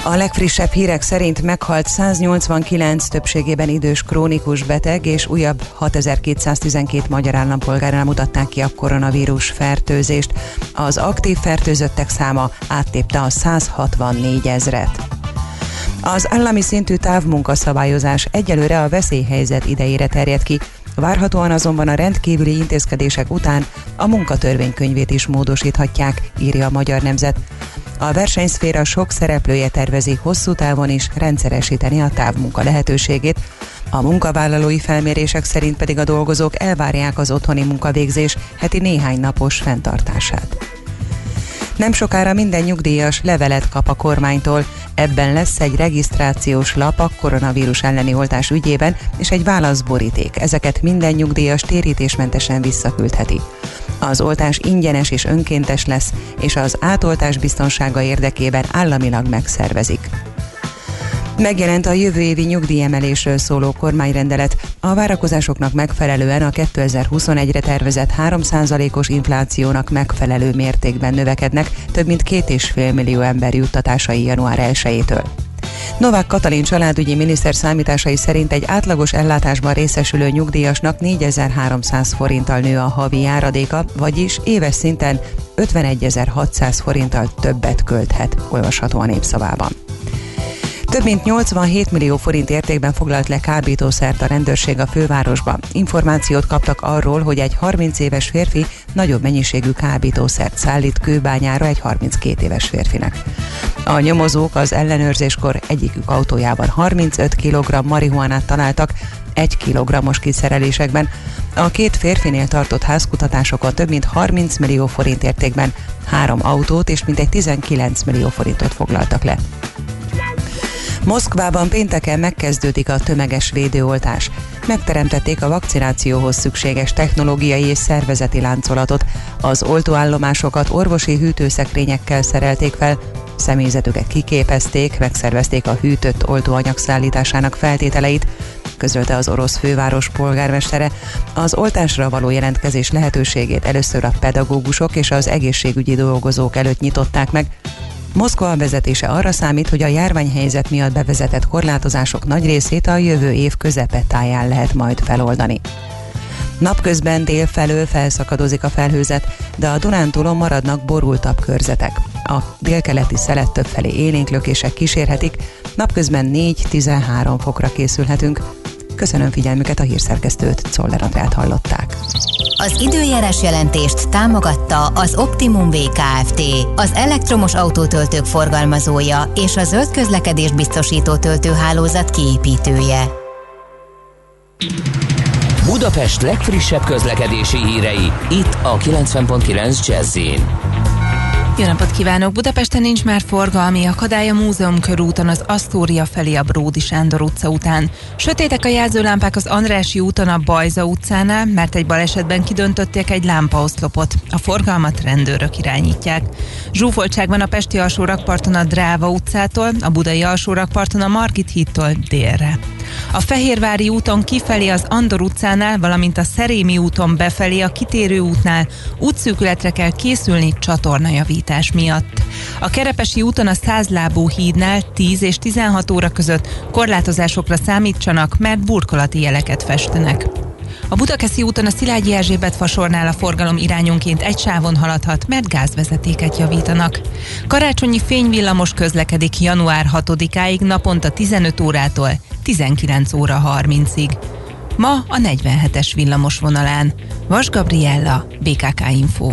A legfrissebb hírek szerint meghalt 189 többségében idős krónikus beteg, és újabb 6212 magyar állampolgárnál mutatták ki a koronavírus fertőzést. Az aktív fertőzöttek száma áttépte a 164 ezret. Az állami szintű távmunkaszabályozás egyelőre a veszélyhelyzet idejére terjed ki, Várhatóan azonban a rendkívüli intézkedések után a munkatörvénykönyvét is módosíthatják, írja a Magyar Nemzet. A versenyszféra sok szereplője tervezi hosszú távon is rendszeresíteni a távmunka lehetőségét, a munkavállalói felmérések szerint pedig a dolgozók elvárják az otthoni munkavégzés heti néhány napos fenntartását. Nem sokára minden nyugdíjas levelet kap a kormánytól. Ebben lesz egy regisztrációs lap a koronavírus elleni oltás ügyében és egy válaszboríték. Ezeket minden nyugdíjas térítésmentesen visszaküldheti. Az oltás ingyenes és önkéntes lesz, és az átoltás biztonsága érdekében államilag megszervezik. Megjelent a jövő évi nyugdíjemelésről szóló kormányrendelet. A várakozásoknak megfelelően a 2021-re tervezett 3%-os inflációnak megfelelő mértékben növekednek több mint 2,5 millió ember juttatásai január 1-től. Novák Katalin családügyi miniszter számításai szerint egy átlagos ellátásban részesülő nyugdíjasnak 4300 forinttal nő a havi járadéka, vagyis éves szinten 51.600 forinttal többet költhet, olvasható a népszavában. Több mint 87 millió forint értékben foglalt le kábítószert a rendőrség a fővárosba. Információt kaptak arról, hogy egy 30 éves férfi nagyobb mennyiségű kábítószert szállít kőbányára egy 32 éves férfinek. A nyomozók az ellenőrzéskor egyikük autójában 35 kg marihuánát találtak, egy kilogrammos kiszerelésekben. A két férfinél tartott házkutatásokon több mint 30 millió forint értékben három autót és mintegy 19 millió forintot foglaltak le. Moszkvában pénteken megkezdődik a tömeges védőoltás. Megteremtették a vakcinációhoz szükséges technológiai és szervezeti láncolatot. Az oltóállomásokat orvosi hűtőszekrényekkel szerelték fel, személyzetüket kiképezték, megszervezték a hűtött oltóanyag szállításának feltételeit, közölte az orosz főváros polgármestere. Az oltásra való jelentkezés lehetőségét először a pedagógusok és az egészségügyi dolgozók előtt nyitották meg, Moszkva vezetése arra számít, hogy a járványhelyzet miatt bevezetett korlátozások nagy részét a jövő év közepetáján lehet majd feloldani. Napközben dél felől felszakadozik a felhőzet, de a Dunántúlon maradnak borultabb körzetek. A délkeleti szelet többfelé élénklökések kísérhetik, napközben 4-13 fokra készülhetünk. Köszönöm figyelmüket a hírszerkesztőt, Czoller Andrát hallották. Az időjárás jelentést támogatta az Optimum VKFT, az elektromos autótöltők forgalmazója és a zöld közlekedés biztosító töltőhálózat kiépítője. Budapest legfrissebb közlekedési hírei, itt a 90.9 jazz jó napot kívánok! Budapesten nincs már forgalmi akadály a Múzeum körúton az Asztória felé a Bródi Sándor utca után. Sötétek a jelzőlámpák az Andrási úton a Bajza utcánál, mert egy balesetben kidöntötték egy lámpaoszlopot. A forgalmat rendőrök irányítják. Zsúfoltság van a Pesti alsórakparton a Dráva utcától, a Budai alsórakparton a Margit hídtól délre. A Fehérvári úton kifelé az Andor utcánál, valamint a Szerémi úton befelé a kitérő útnál útszűkületre kell készülni csatornajavítás miatt. A Kerepesi úton a Százlábú hídnál 10 és 16 óra között korlátozásokra számítsanak, mert burkolati jeleket festenek. A Budakeszi úton a Szilágyi Erzsébet fasornál a forgalom irányonként egy sávon haladhat, mert gázvezetéket javítanak. Karácsonyi fényvillamos közlekedik január 6-áig naponta 15 órától 19 óra 30-ig. Ma a 47-es villamos vonalán. Vas Gabriella, BKK Info.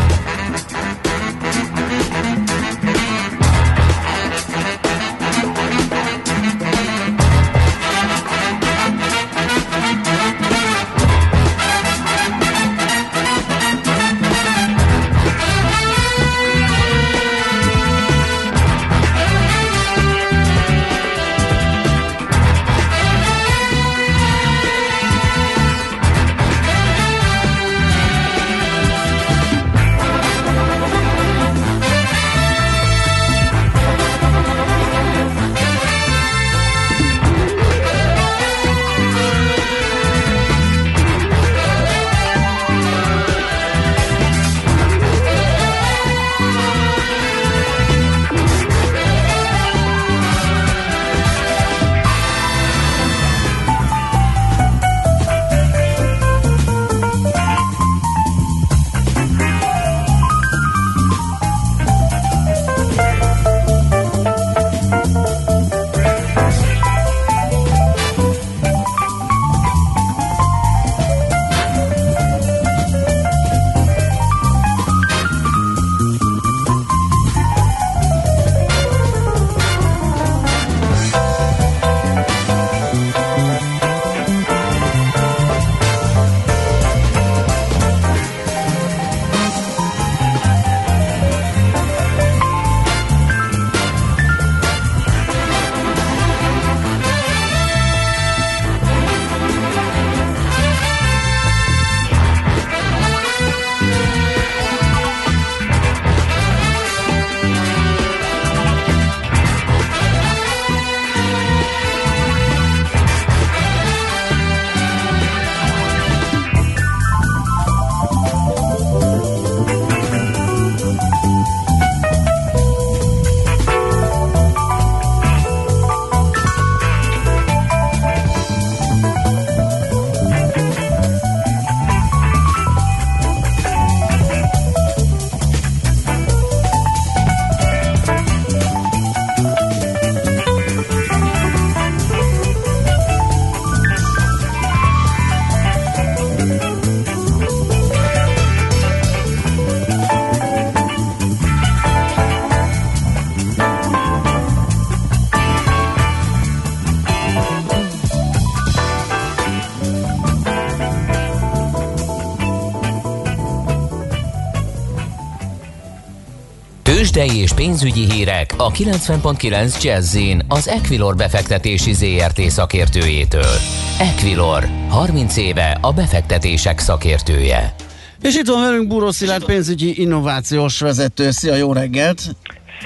Tőzsdei és pénzügyi hírek a 90.9 jazz az Equilor befektetési ZRT szakértőjétől. Equilor, 30 éve a befektetések szakértője. És itt van velünk Búró Szilárd pénzügyi innovációs vezető. Szia, jó reggelt!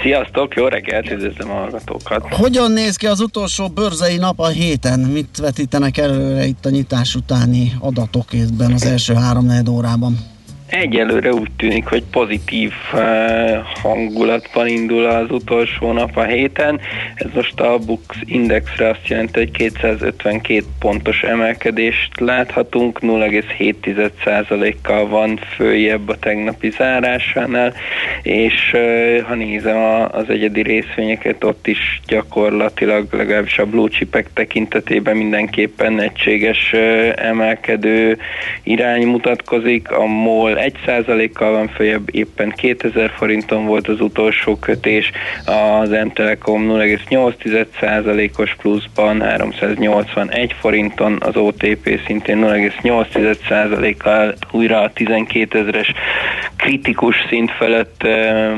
Sziasztok, jó reggelt, üdvözlöm a hallgatókat! Hogyan néz ki az utolsó bőrzei nap a héten? Mit vetítenek előre itt a nyitás utáni adatok az első három órában? Egyelőre úgy tűnik, hogy pozitív eh, hangulatban indul az utolsó nap a héten. Ez most a Bux Indexre azt jelenti, hogy 252 pontos emelkedést láthatunk, 0,7%-kal van följebb a tegnapi zárásánál, és eh, ha nézem az egyedi részvényeket, ott is gyakorlatilag legalábbis a blue chipek tekintetében mindenképpen egységes eh, emelkedő irány mutatkozik. A MOL 1%-kal van följebb, éppen 2000 forinton volt az utolsó kötés, az M-Telekom 0,8%-os pluszban 381 forinton, az OTP szintén 0,8%-kal újra a 12 ezeres kritikus szint felett,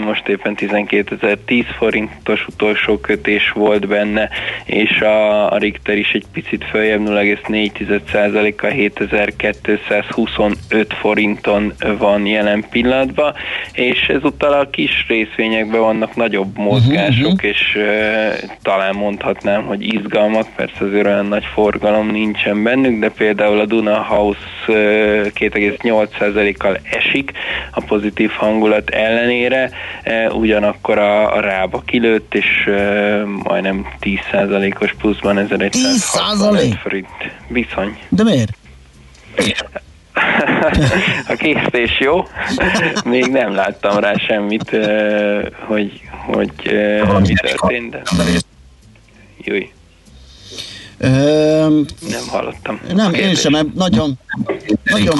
most éppen 12.010 forintos utolsó kötés volt benne, és a, a Richter is egy picit följebb 0,4%-a 7225 forinton van jelen pillanatban, és ezúttal a kis részvényekben vannak nagyobb mozgások, uh-huh, és uh, talán mondhatnám, hogy izgalmak, persze azért olyan nagy forgalom nincsen bennük, de például a Duna House uh, 2,8%-kal esik a pozitív hangulat ellenére, uh, ugyanakkor a, a rába kilőtt, és uh, majdnem 10%-os pluszban 1165 forint. Bizony. De miért? *laughs* a készítés jó. Még nem láttam rá semmit, hogy, hogy mi történt, de... Júj. Ö, nem hallottam. Nem, én sem, mert nagyon, nagyon,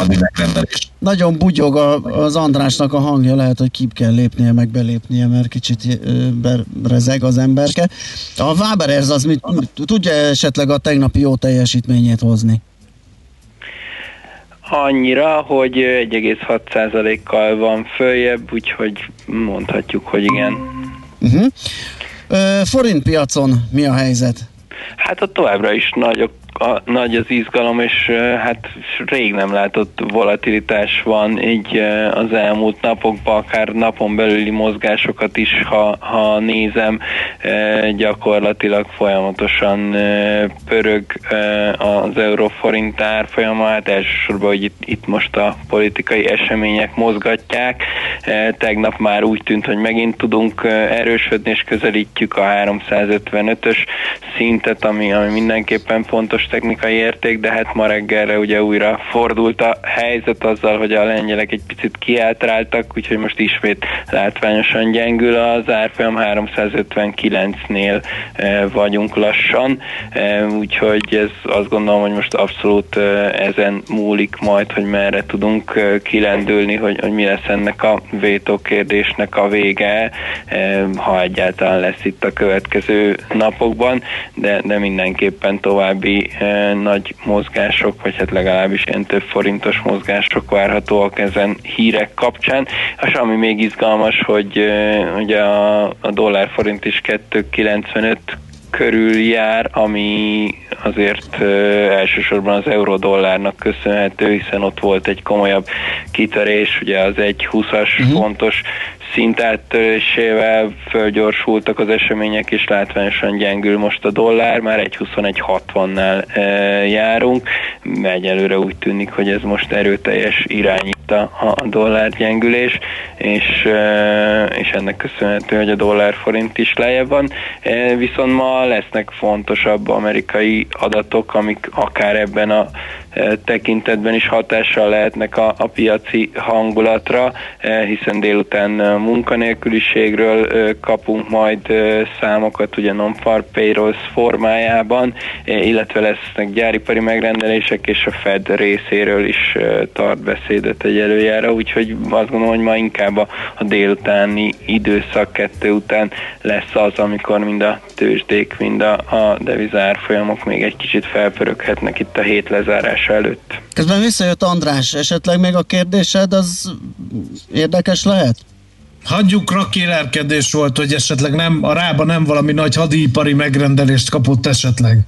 nagyon bugyog a, az Andrásnak a hangja, lehet, hogy kip kell lépnie, meg belépnie, mert kicsit rezeg az emberke. A Waberers az mit, tudja esetleg a tegnapi jó teljesítményét hozni? Annyira, hogy 1,6%-kal van följebb, úgyhogy mondhatjuk, hogy igen. Uh-huh. Forint piacon mi a helyzet? Hát ott továbbra is nagyok a, nagy az izgalom, és hát rég nem látott volatilitás van így az elmúlt napokban, akár napon belüli mozgásokat is, ha, ha nézem, gyakorlatilag folyamatosan pörög az euróforint árfolyama, hát elsősorban, hogy itt, itt most a politikai események mozgatják. Tegnap már úgy tűnt, hogy megint tudunk erősödni, és közelítjük a 355-ös szintet, ami, ami mindenképpen fontos technikai érték, de hát ma reggelre ugye újra fordult a helyzet azzal, hogy a lengyelek egy picit kiáltráltak, úgyhogy most ismét látványosan gyengül az árfolyam. 359-nél eh, vagyunk lassan, eh, úgyhogy ez azt gondolom, hogy most abszolút eh, ezen múlik majd, hogy merre tudunk kilendülni, hogy, hogy mi lesz ennek a vétó kérdésnek a vége, ha egyáltalán lesz itt a következő napokban, de, de mindenképpen további nagy mozgások, vagy hát legalábbis ilyen több forintos mozgások várhatóak ezen hírek kapcsán. És ami még izgalmas, hogy ugye a, a dollár forint is 2,95 körül jár, ami azért ö, elsősorban az euró-dollárnak köszönhető, hiszen ott volt egy komolyabb kitörés, ugye az 1,20-as uh-huh. fontos szintáttörésével fölgyorsultak az események, és látványosan gyengül most a dollár, már 1.21.60-nál e, járunk. Egyelőre úgy tűnik, hogy ez most erőteljes irányít a, a dollár gyengülés, és, e, és ennek köszönhető, hogy a dollár forint is lejjebb van. E, viszont ma lesznek fontosabb amerikai adatok, amik akár ebben a tekintetben is hatással lehetnek a, a piaci hangulatra, hiszen délután munkanélküliségről kapunk majd számokat, ugye non-far payrolls formájában, illetve lesznek gyáripari megrendelések, és a Fed részéről is tart beszédet egy előjára, úgyhogy azt gondolom, hogy ma inkább a, a délutáni időszak kettő után lesz az, amikor mind a tőzsdék, mind a, a devizárfolyamok még egy kicsit felpöröghetnek itt a hét lezárás lezárása előtt. Közben visszajött András, esetleg még a kérdésed az érdekes lehet? Hagyjuk rakélárkedés volt, hogy esetleg nem, a rába nem valami nagy hadipari megrendelést kapott esetleg.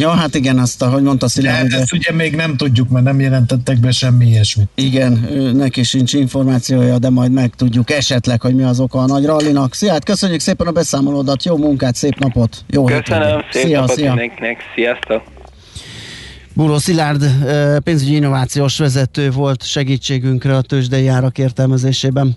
Ja, hát igen, azt, ahogy mondta Szilárd. De ezt ugye még nem tudjuk, mert nem jelentettek be semmi ilyesmit. Igen, neki sincs információja, de majd megtudjuk esetleg, hogy mi az oka a nagy rallinak. Szia, hát köszönjük szépen a beszámolódat, jó munkát, szép napot, jó Köszönöm, szép szia, napot szia. mindenkinek, sziasztok! Búró Szilárd pénzügyi innovációs vezető volt segítségünkre a tőzsdei árak értelmezésében.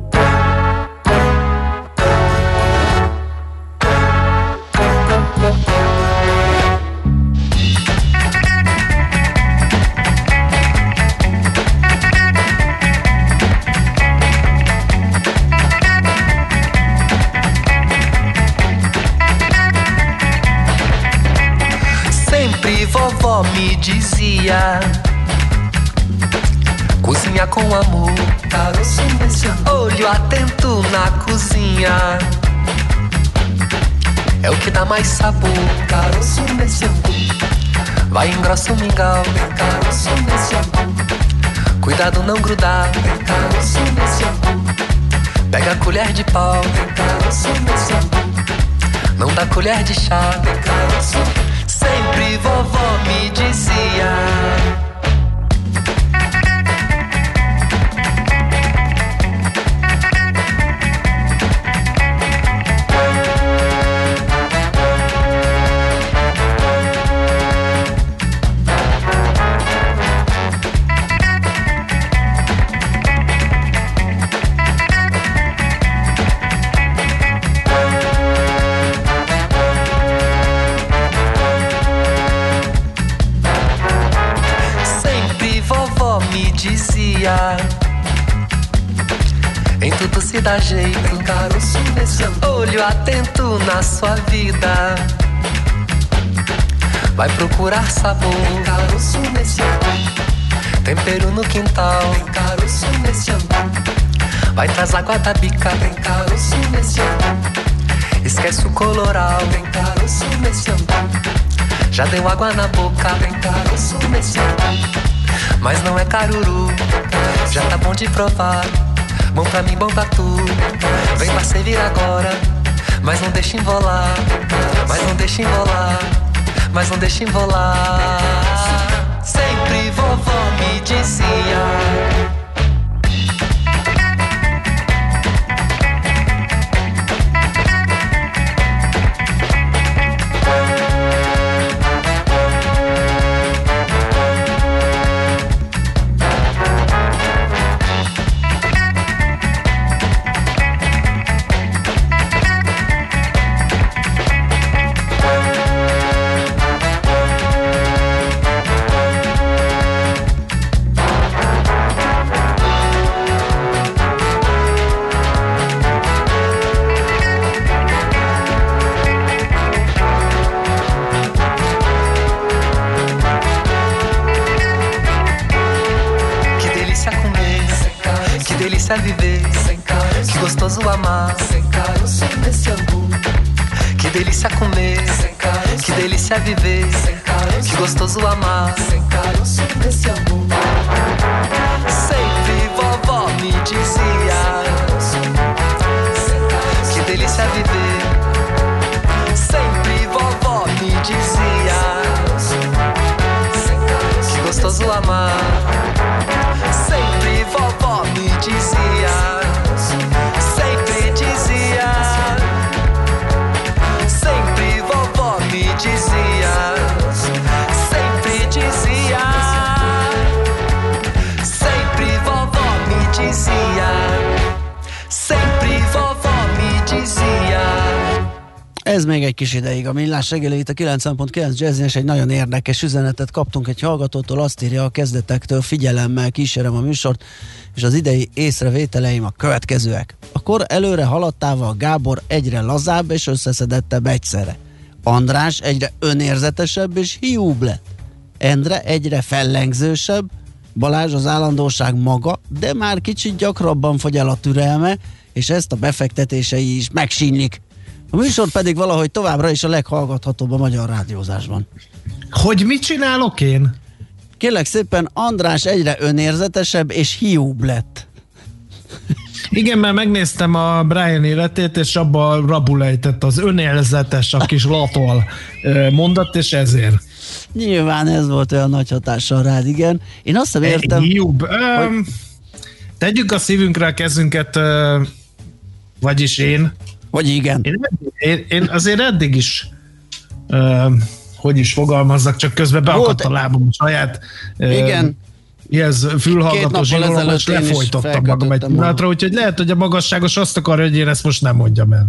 Me dizia Cozinha com amor, olho atento na cozinha. É o que dá mais sabor. Vai engrossa o mingau. Cuidado não grudar. Pega a colher de pau. Não dá colher de chá, vovó me dizia. Tudo se dá jeito, nesse olho atento na sua vida. Vai procurar sabor, Tempero no quintal, Vai traz água da bica, Esquece o coloral, Já deu água na boca, Mas não é caruru. Já tá bom de provar. Bom pra mim, bom tu. Vem pra servir agora, mas não deixa envolar. Mas não deixa envolar, mas não deixa envolar. Sempre vovó me dizia. amar. Que delícia comer. Que delícia viver. Que gostoso amar. Sempre vovó me dizia. Que delícia viver. Sempre vovó me dizia. Que gostoso amar. Sempre vovó me dizia. Kis ideig a millás reggeli itt a 90.9 Jazzin, és egy nagyon érdekes üzenetet kaptunk egy hallgatótól, azt írja a kezdetektől, figyelemmel kísérem a műsort, és az idei észrevételeim a következőek. A kor előre haladtával Gábor egyre lazább és összeszedettebb egyszerre. András egyre önérzetesebb és hiúbb lett. Endre egyre fellengzősebb, Balázs az állandóság maga, de már kicsit gyakrabban fogy el a türelme, és ezt a befektetései is megsínlik. A műsor pedig valahogy továbbra is a leghallgathatóbb a magyar rádiózásban. Hogy mit csinálok én? Kérlek szépen, András egyre önérzetesebb és hiúbb lett. Igen, mert megnéztem a Brian életét, és abban rabulejtett az önérzetes, a kis latol mondat, és ezért. Nyilván ez volt olyan nagy hatással rád, igen. Én azt sem értem... Hiúbb. Hogy... Tegyük a szívünkre a kezünket, vagyis én, vagy igen? Én, én, én azért eddig is uh, hogy is fogalmazzak, csak közben beakadt a lábam a saját uh, igen. Ez fülhallgató zsingolom, és lefolytottam magam egy pillanatra, úgyhogy lehet, hogy a magasságos azt akarja, hogy én ezt most nem mondjam el.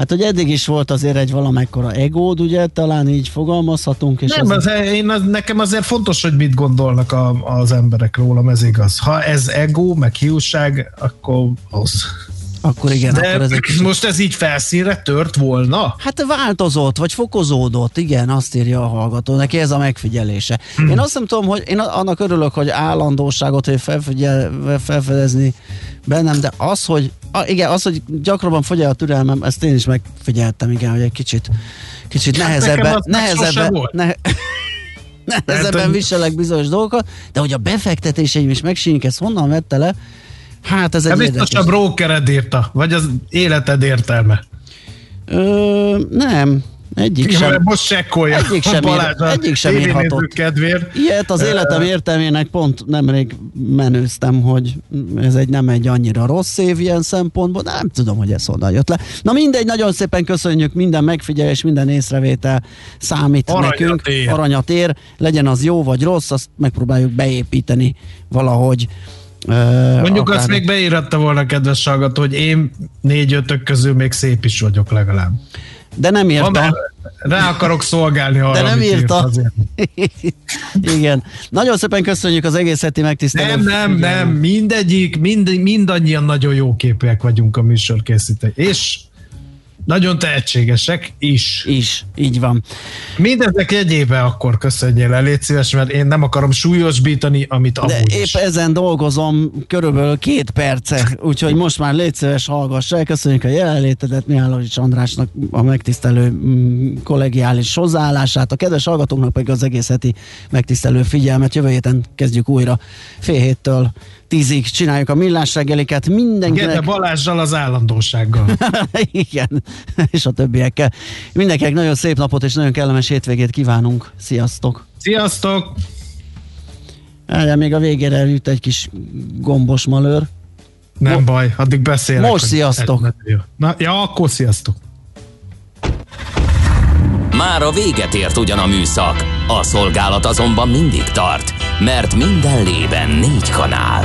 Hát, hogy eddig is volt azért egy valamekkora egód, ugye, talán így fogalmazhatunk. És nem, az, az, én, az, nekem azért fontos, hogy mit gondolnak a, az emberek rólam, ez igaz. Ha ez ego, meg hiúság, akkor az. Akkor igen, De akkor ez egy kicsit... most ez így felszínre tört volna? Hát változott, vagy fokozódott, igen, azt írja a hallgató, neki ez a megfigyelése. Hmm. Én azt nem tudom, hogy én annak örülök, hogy állandóságot, hogy felfigyel, felfedezni bennem, de az, hogy a, igen, az, hogy gyakrabban fogy a türelmem, ezt én is megfigyeltem, igen, hogy egy kicsit, kicsit Hát nehezebben, sose nehezebben, ne, nehezebben viselek bizonyos dolgokat, de hogy a befektetéseim is megsínik, ezt honnan vette le? Hát ez egy Hát biztos a brókered írta, vagy az életed értelme. Ö, nem, egyik Ja, sem. most csekkolja Egyik sem, a egyik sem írhatott. kedvéért. Ilyet az életem értelmének pont nemrég menőztem, hogy ez egy nem egy annyira rossz év ilyen szempontból, nem tudom, hogy ez honnan jött le. Na mindegy, nagyon szépen köszönjük, minden megfigyelés, minden észrevétel számít Aranyat nekünk. ér. Aranyat ér, legyen az jó vagy rossz, azt megpróbáljuk beépíteni valahogy. Mondjuk akár- azt még beíratta volna, kedves hallgató, hogy én négy-ötök közül még szép is vagyok legalább. De nem írta. már Rá akarok szolgálni arra, De nem írt írta. azért. *laughs* Igen. Nagyon szépen köszönjük az egész heti megtisztelő. Nem, nem, nem, mindegyik, mind, mindannyian nagyon jó képűek vagyunk a műsorkészítői. És nagyon tehetségesek is. Is, így van. Mindezek jegyébe akkor köszönjél el, légy szíves, mert én nem akarom súlyosbítani, amit De amúgy épp is. ezen dolgozom körülbelül két perce, úgyhogy most már légy szíves, hallgass el. Köszönjük a jelenlétedet Mihálovics Andrásnak a megtisztelő mm, kollegiális hozzáállását, a kedves hallgatóknak pedig az egész heti megtisztelő figyelmet. Jövő héten kezdjük újra fél héttől tízig csináljuk a millás reggeliket. Mindenkinek... Balázsjal az állandósággal. *laughs* Igen, *laughs* és a többiekkel. Mindenkinek nagyon szép napot és nagyon kellemes hétvégét kívánunk. Sziasztok! Sziasztok! Erre még a végére elüt egy kis gombos malőr. Nem Mo- baj, addig beszélek. Most sziasztok. Na, ja, akkor sziasztok. Már a véget ért ugyan a műszak, a szolgálat azonban mindig tart, mert minden lében négy kanál.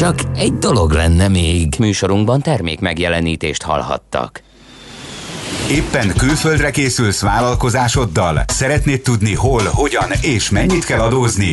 Csak egy dolog lenne még. Műsorunkban termék megjelenítést hallhattak. Éppen külföldre készülsz vállalkozásoddal? Szeretnéd tudni hol, hogyan és mennyit kell adózni?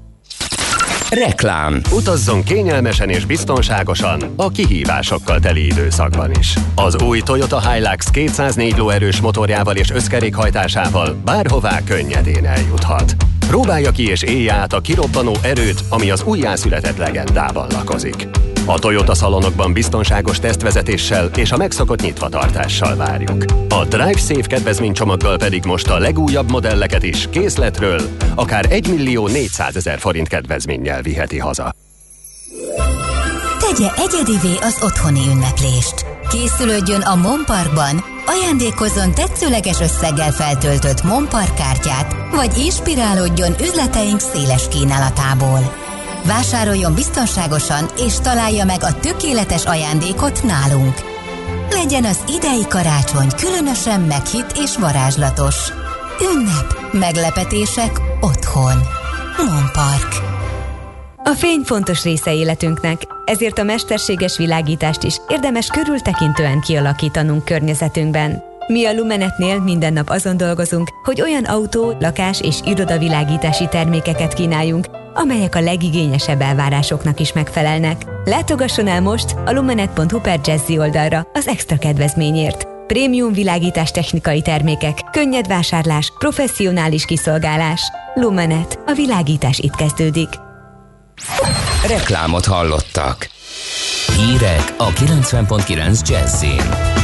Reklám. Utazzon kényelmesen és biztonságosan a kihívásokkal teli időszakban is. Az új Toyota Hilux 204 lóerős motorjával és összkerékhajtásával bárhová könnyedén eljuthat. Próbálja ki és élje át a kirobbanó erőt, ami az újjászületett legendában lakozik. A Toyota szalonokban biztonságos tesztvezetéssel és a megszokott nyitvatartással várjuk. A Drive Safe kedvezménycsomaggal pedig most a legújabb modelleket is készletről akár 1 millió 400 ezer forint kedvezménnyel viheti haza. Tegye egyedivé az otthoni ünneplést. Készülődjön a Monparkban, ajándékozzon tetszőleges összeggel feltöltött Monpark kártyát, vagy inspirálódjon üzleteink széles kínálatából. Vásároljon biztonságosan és találja meg a tökéletes ajándékot nálunk. Legyen az idei karácsony különösen meghitt és varázslatos. Ünnep, meglepetések otthon. Monpark. A fény fontos része életünknek, ezért a mesterséges világítást is érdemes körültekintően kialakítanunk környezetünkben. Mi a Lumenetnél minden nap azon dolgozunk, hogy olyan autó, lakás és irodavilágítási termékeket kínáljunk, amelyek a legigényesebb elvárásoknak is megfelelnek. Látogasson el most a lumenet.hu per Jazzy oldalra az extra kedvezményért. Prémium világítás technikai termékek, könnyed vásárlás, professzionális kiszolgálás. Lumenet. A világítás itt kezdődik. Reklámot hallottak. Hírek a 90.9 Jazzin.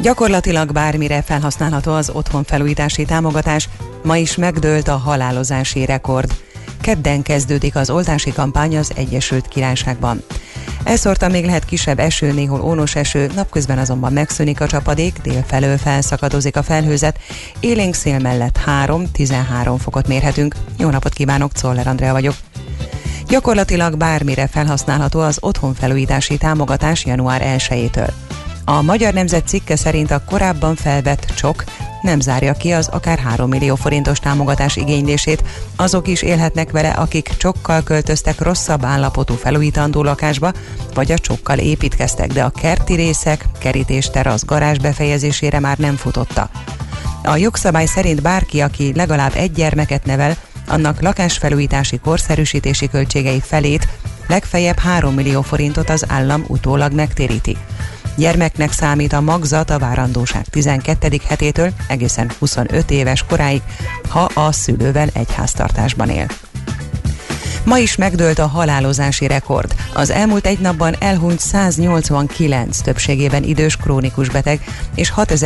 Gyakorlatilag bármire felhasználható az otthonfelújítási támogatás, ma is megdőlt a halálozási rekord. Kedden kezdődik az oltási kampány az Egyesült Királyságban. Elszórtan még lehet kisebb eső, néhol ónos eső, napközben azonban megszűnik a csapadék, délfelől felszakadozik a felhőzet, élénk szél mellett 3-13 fokot mérhetünk. Jó napot kívánok, Czoller Andrea vagyok. Gyakorlatilag bármire felhasználható az otthonfelújítási támogatás január 1-től. A Magyar Nemzet cikke szerint a korábban felvett csok nem zárja ki az akár 3 millió forintos támogatás igénylését. Azok is élhetnek vele, akik csokkal költöztek rosszabb állapotú felújítandó lakásba, vagy a csokkal építkeztek, de a kerti részek, kerítés, terasz, garázs befejezésére már nem futotta. A jogszabály szerint bárki, aki legalább egy gyermeket nevel, annak lakásfelújítási korszerűsítési költségei felét, legfeljebb 3 millió forintot az állam utólag megtéríti. Gyermeknek számít a magzat a várandóság 12. hetétől egészen 25 éves koráig, ha a szülővel egy háztartásban él. Ma is megdőlt a halálozási rekord. Az elmúlt egy napban elhunyt 189 többségében idős krónikus beteg, és 6000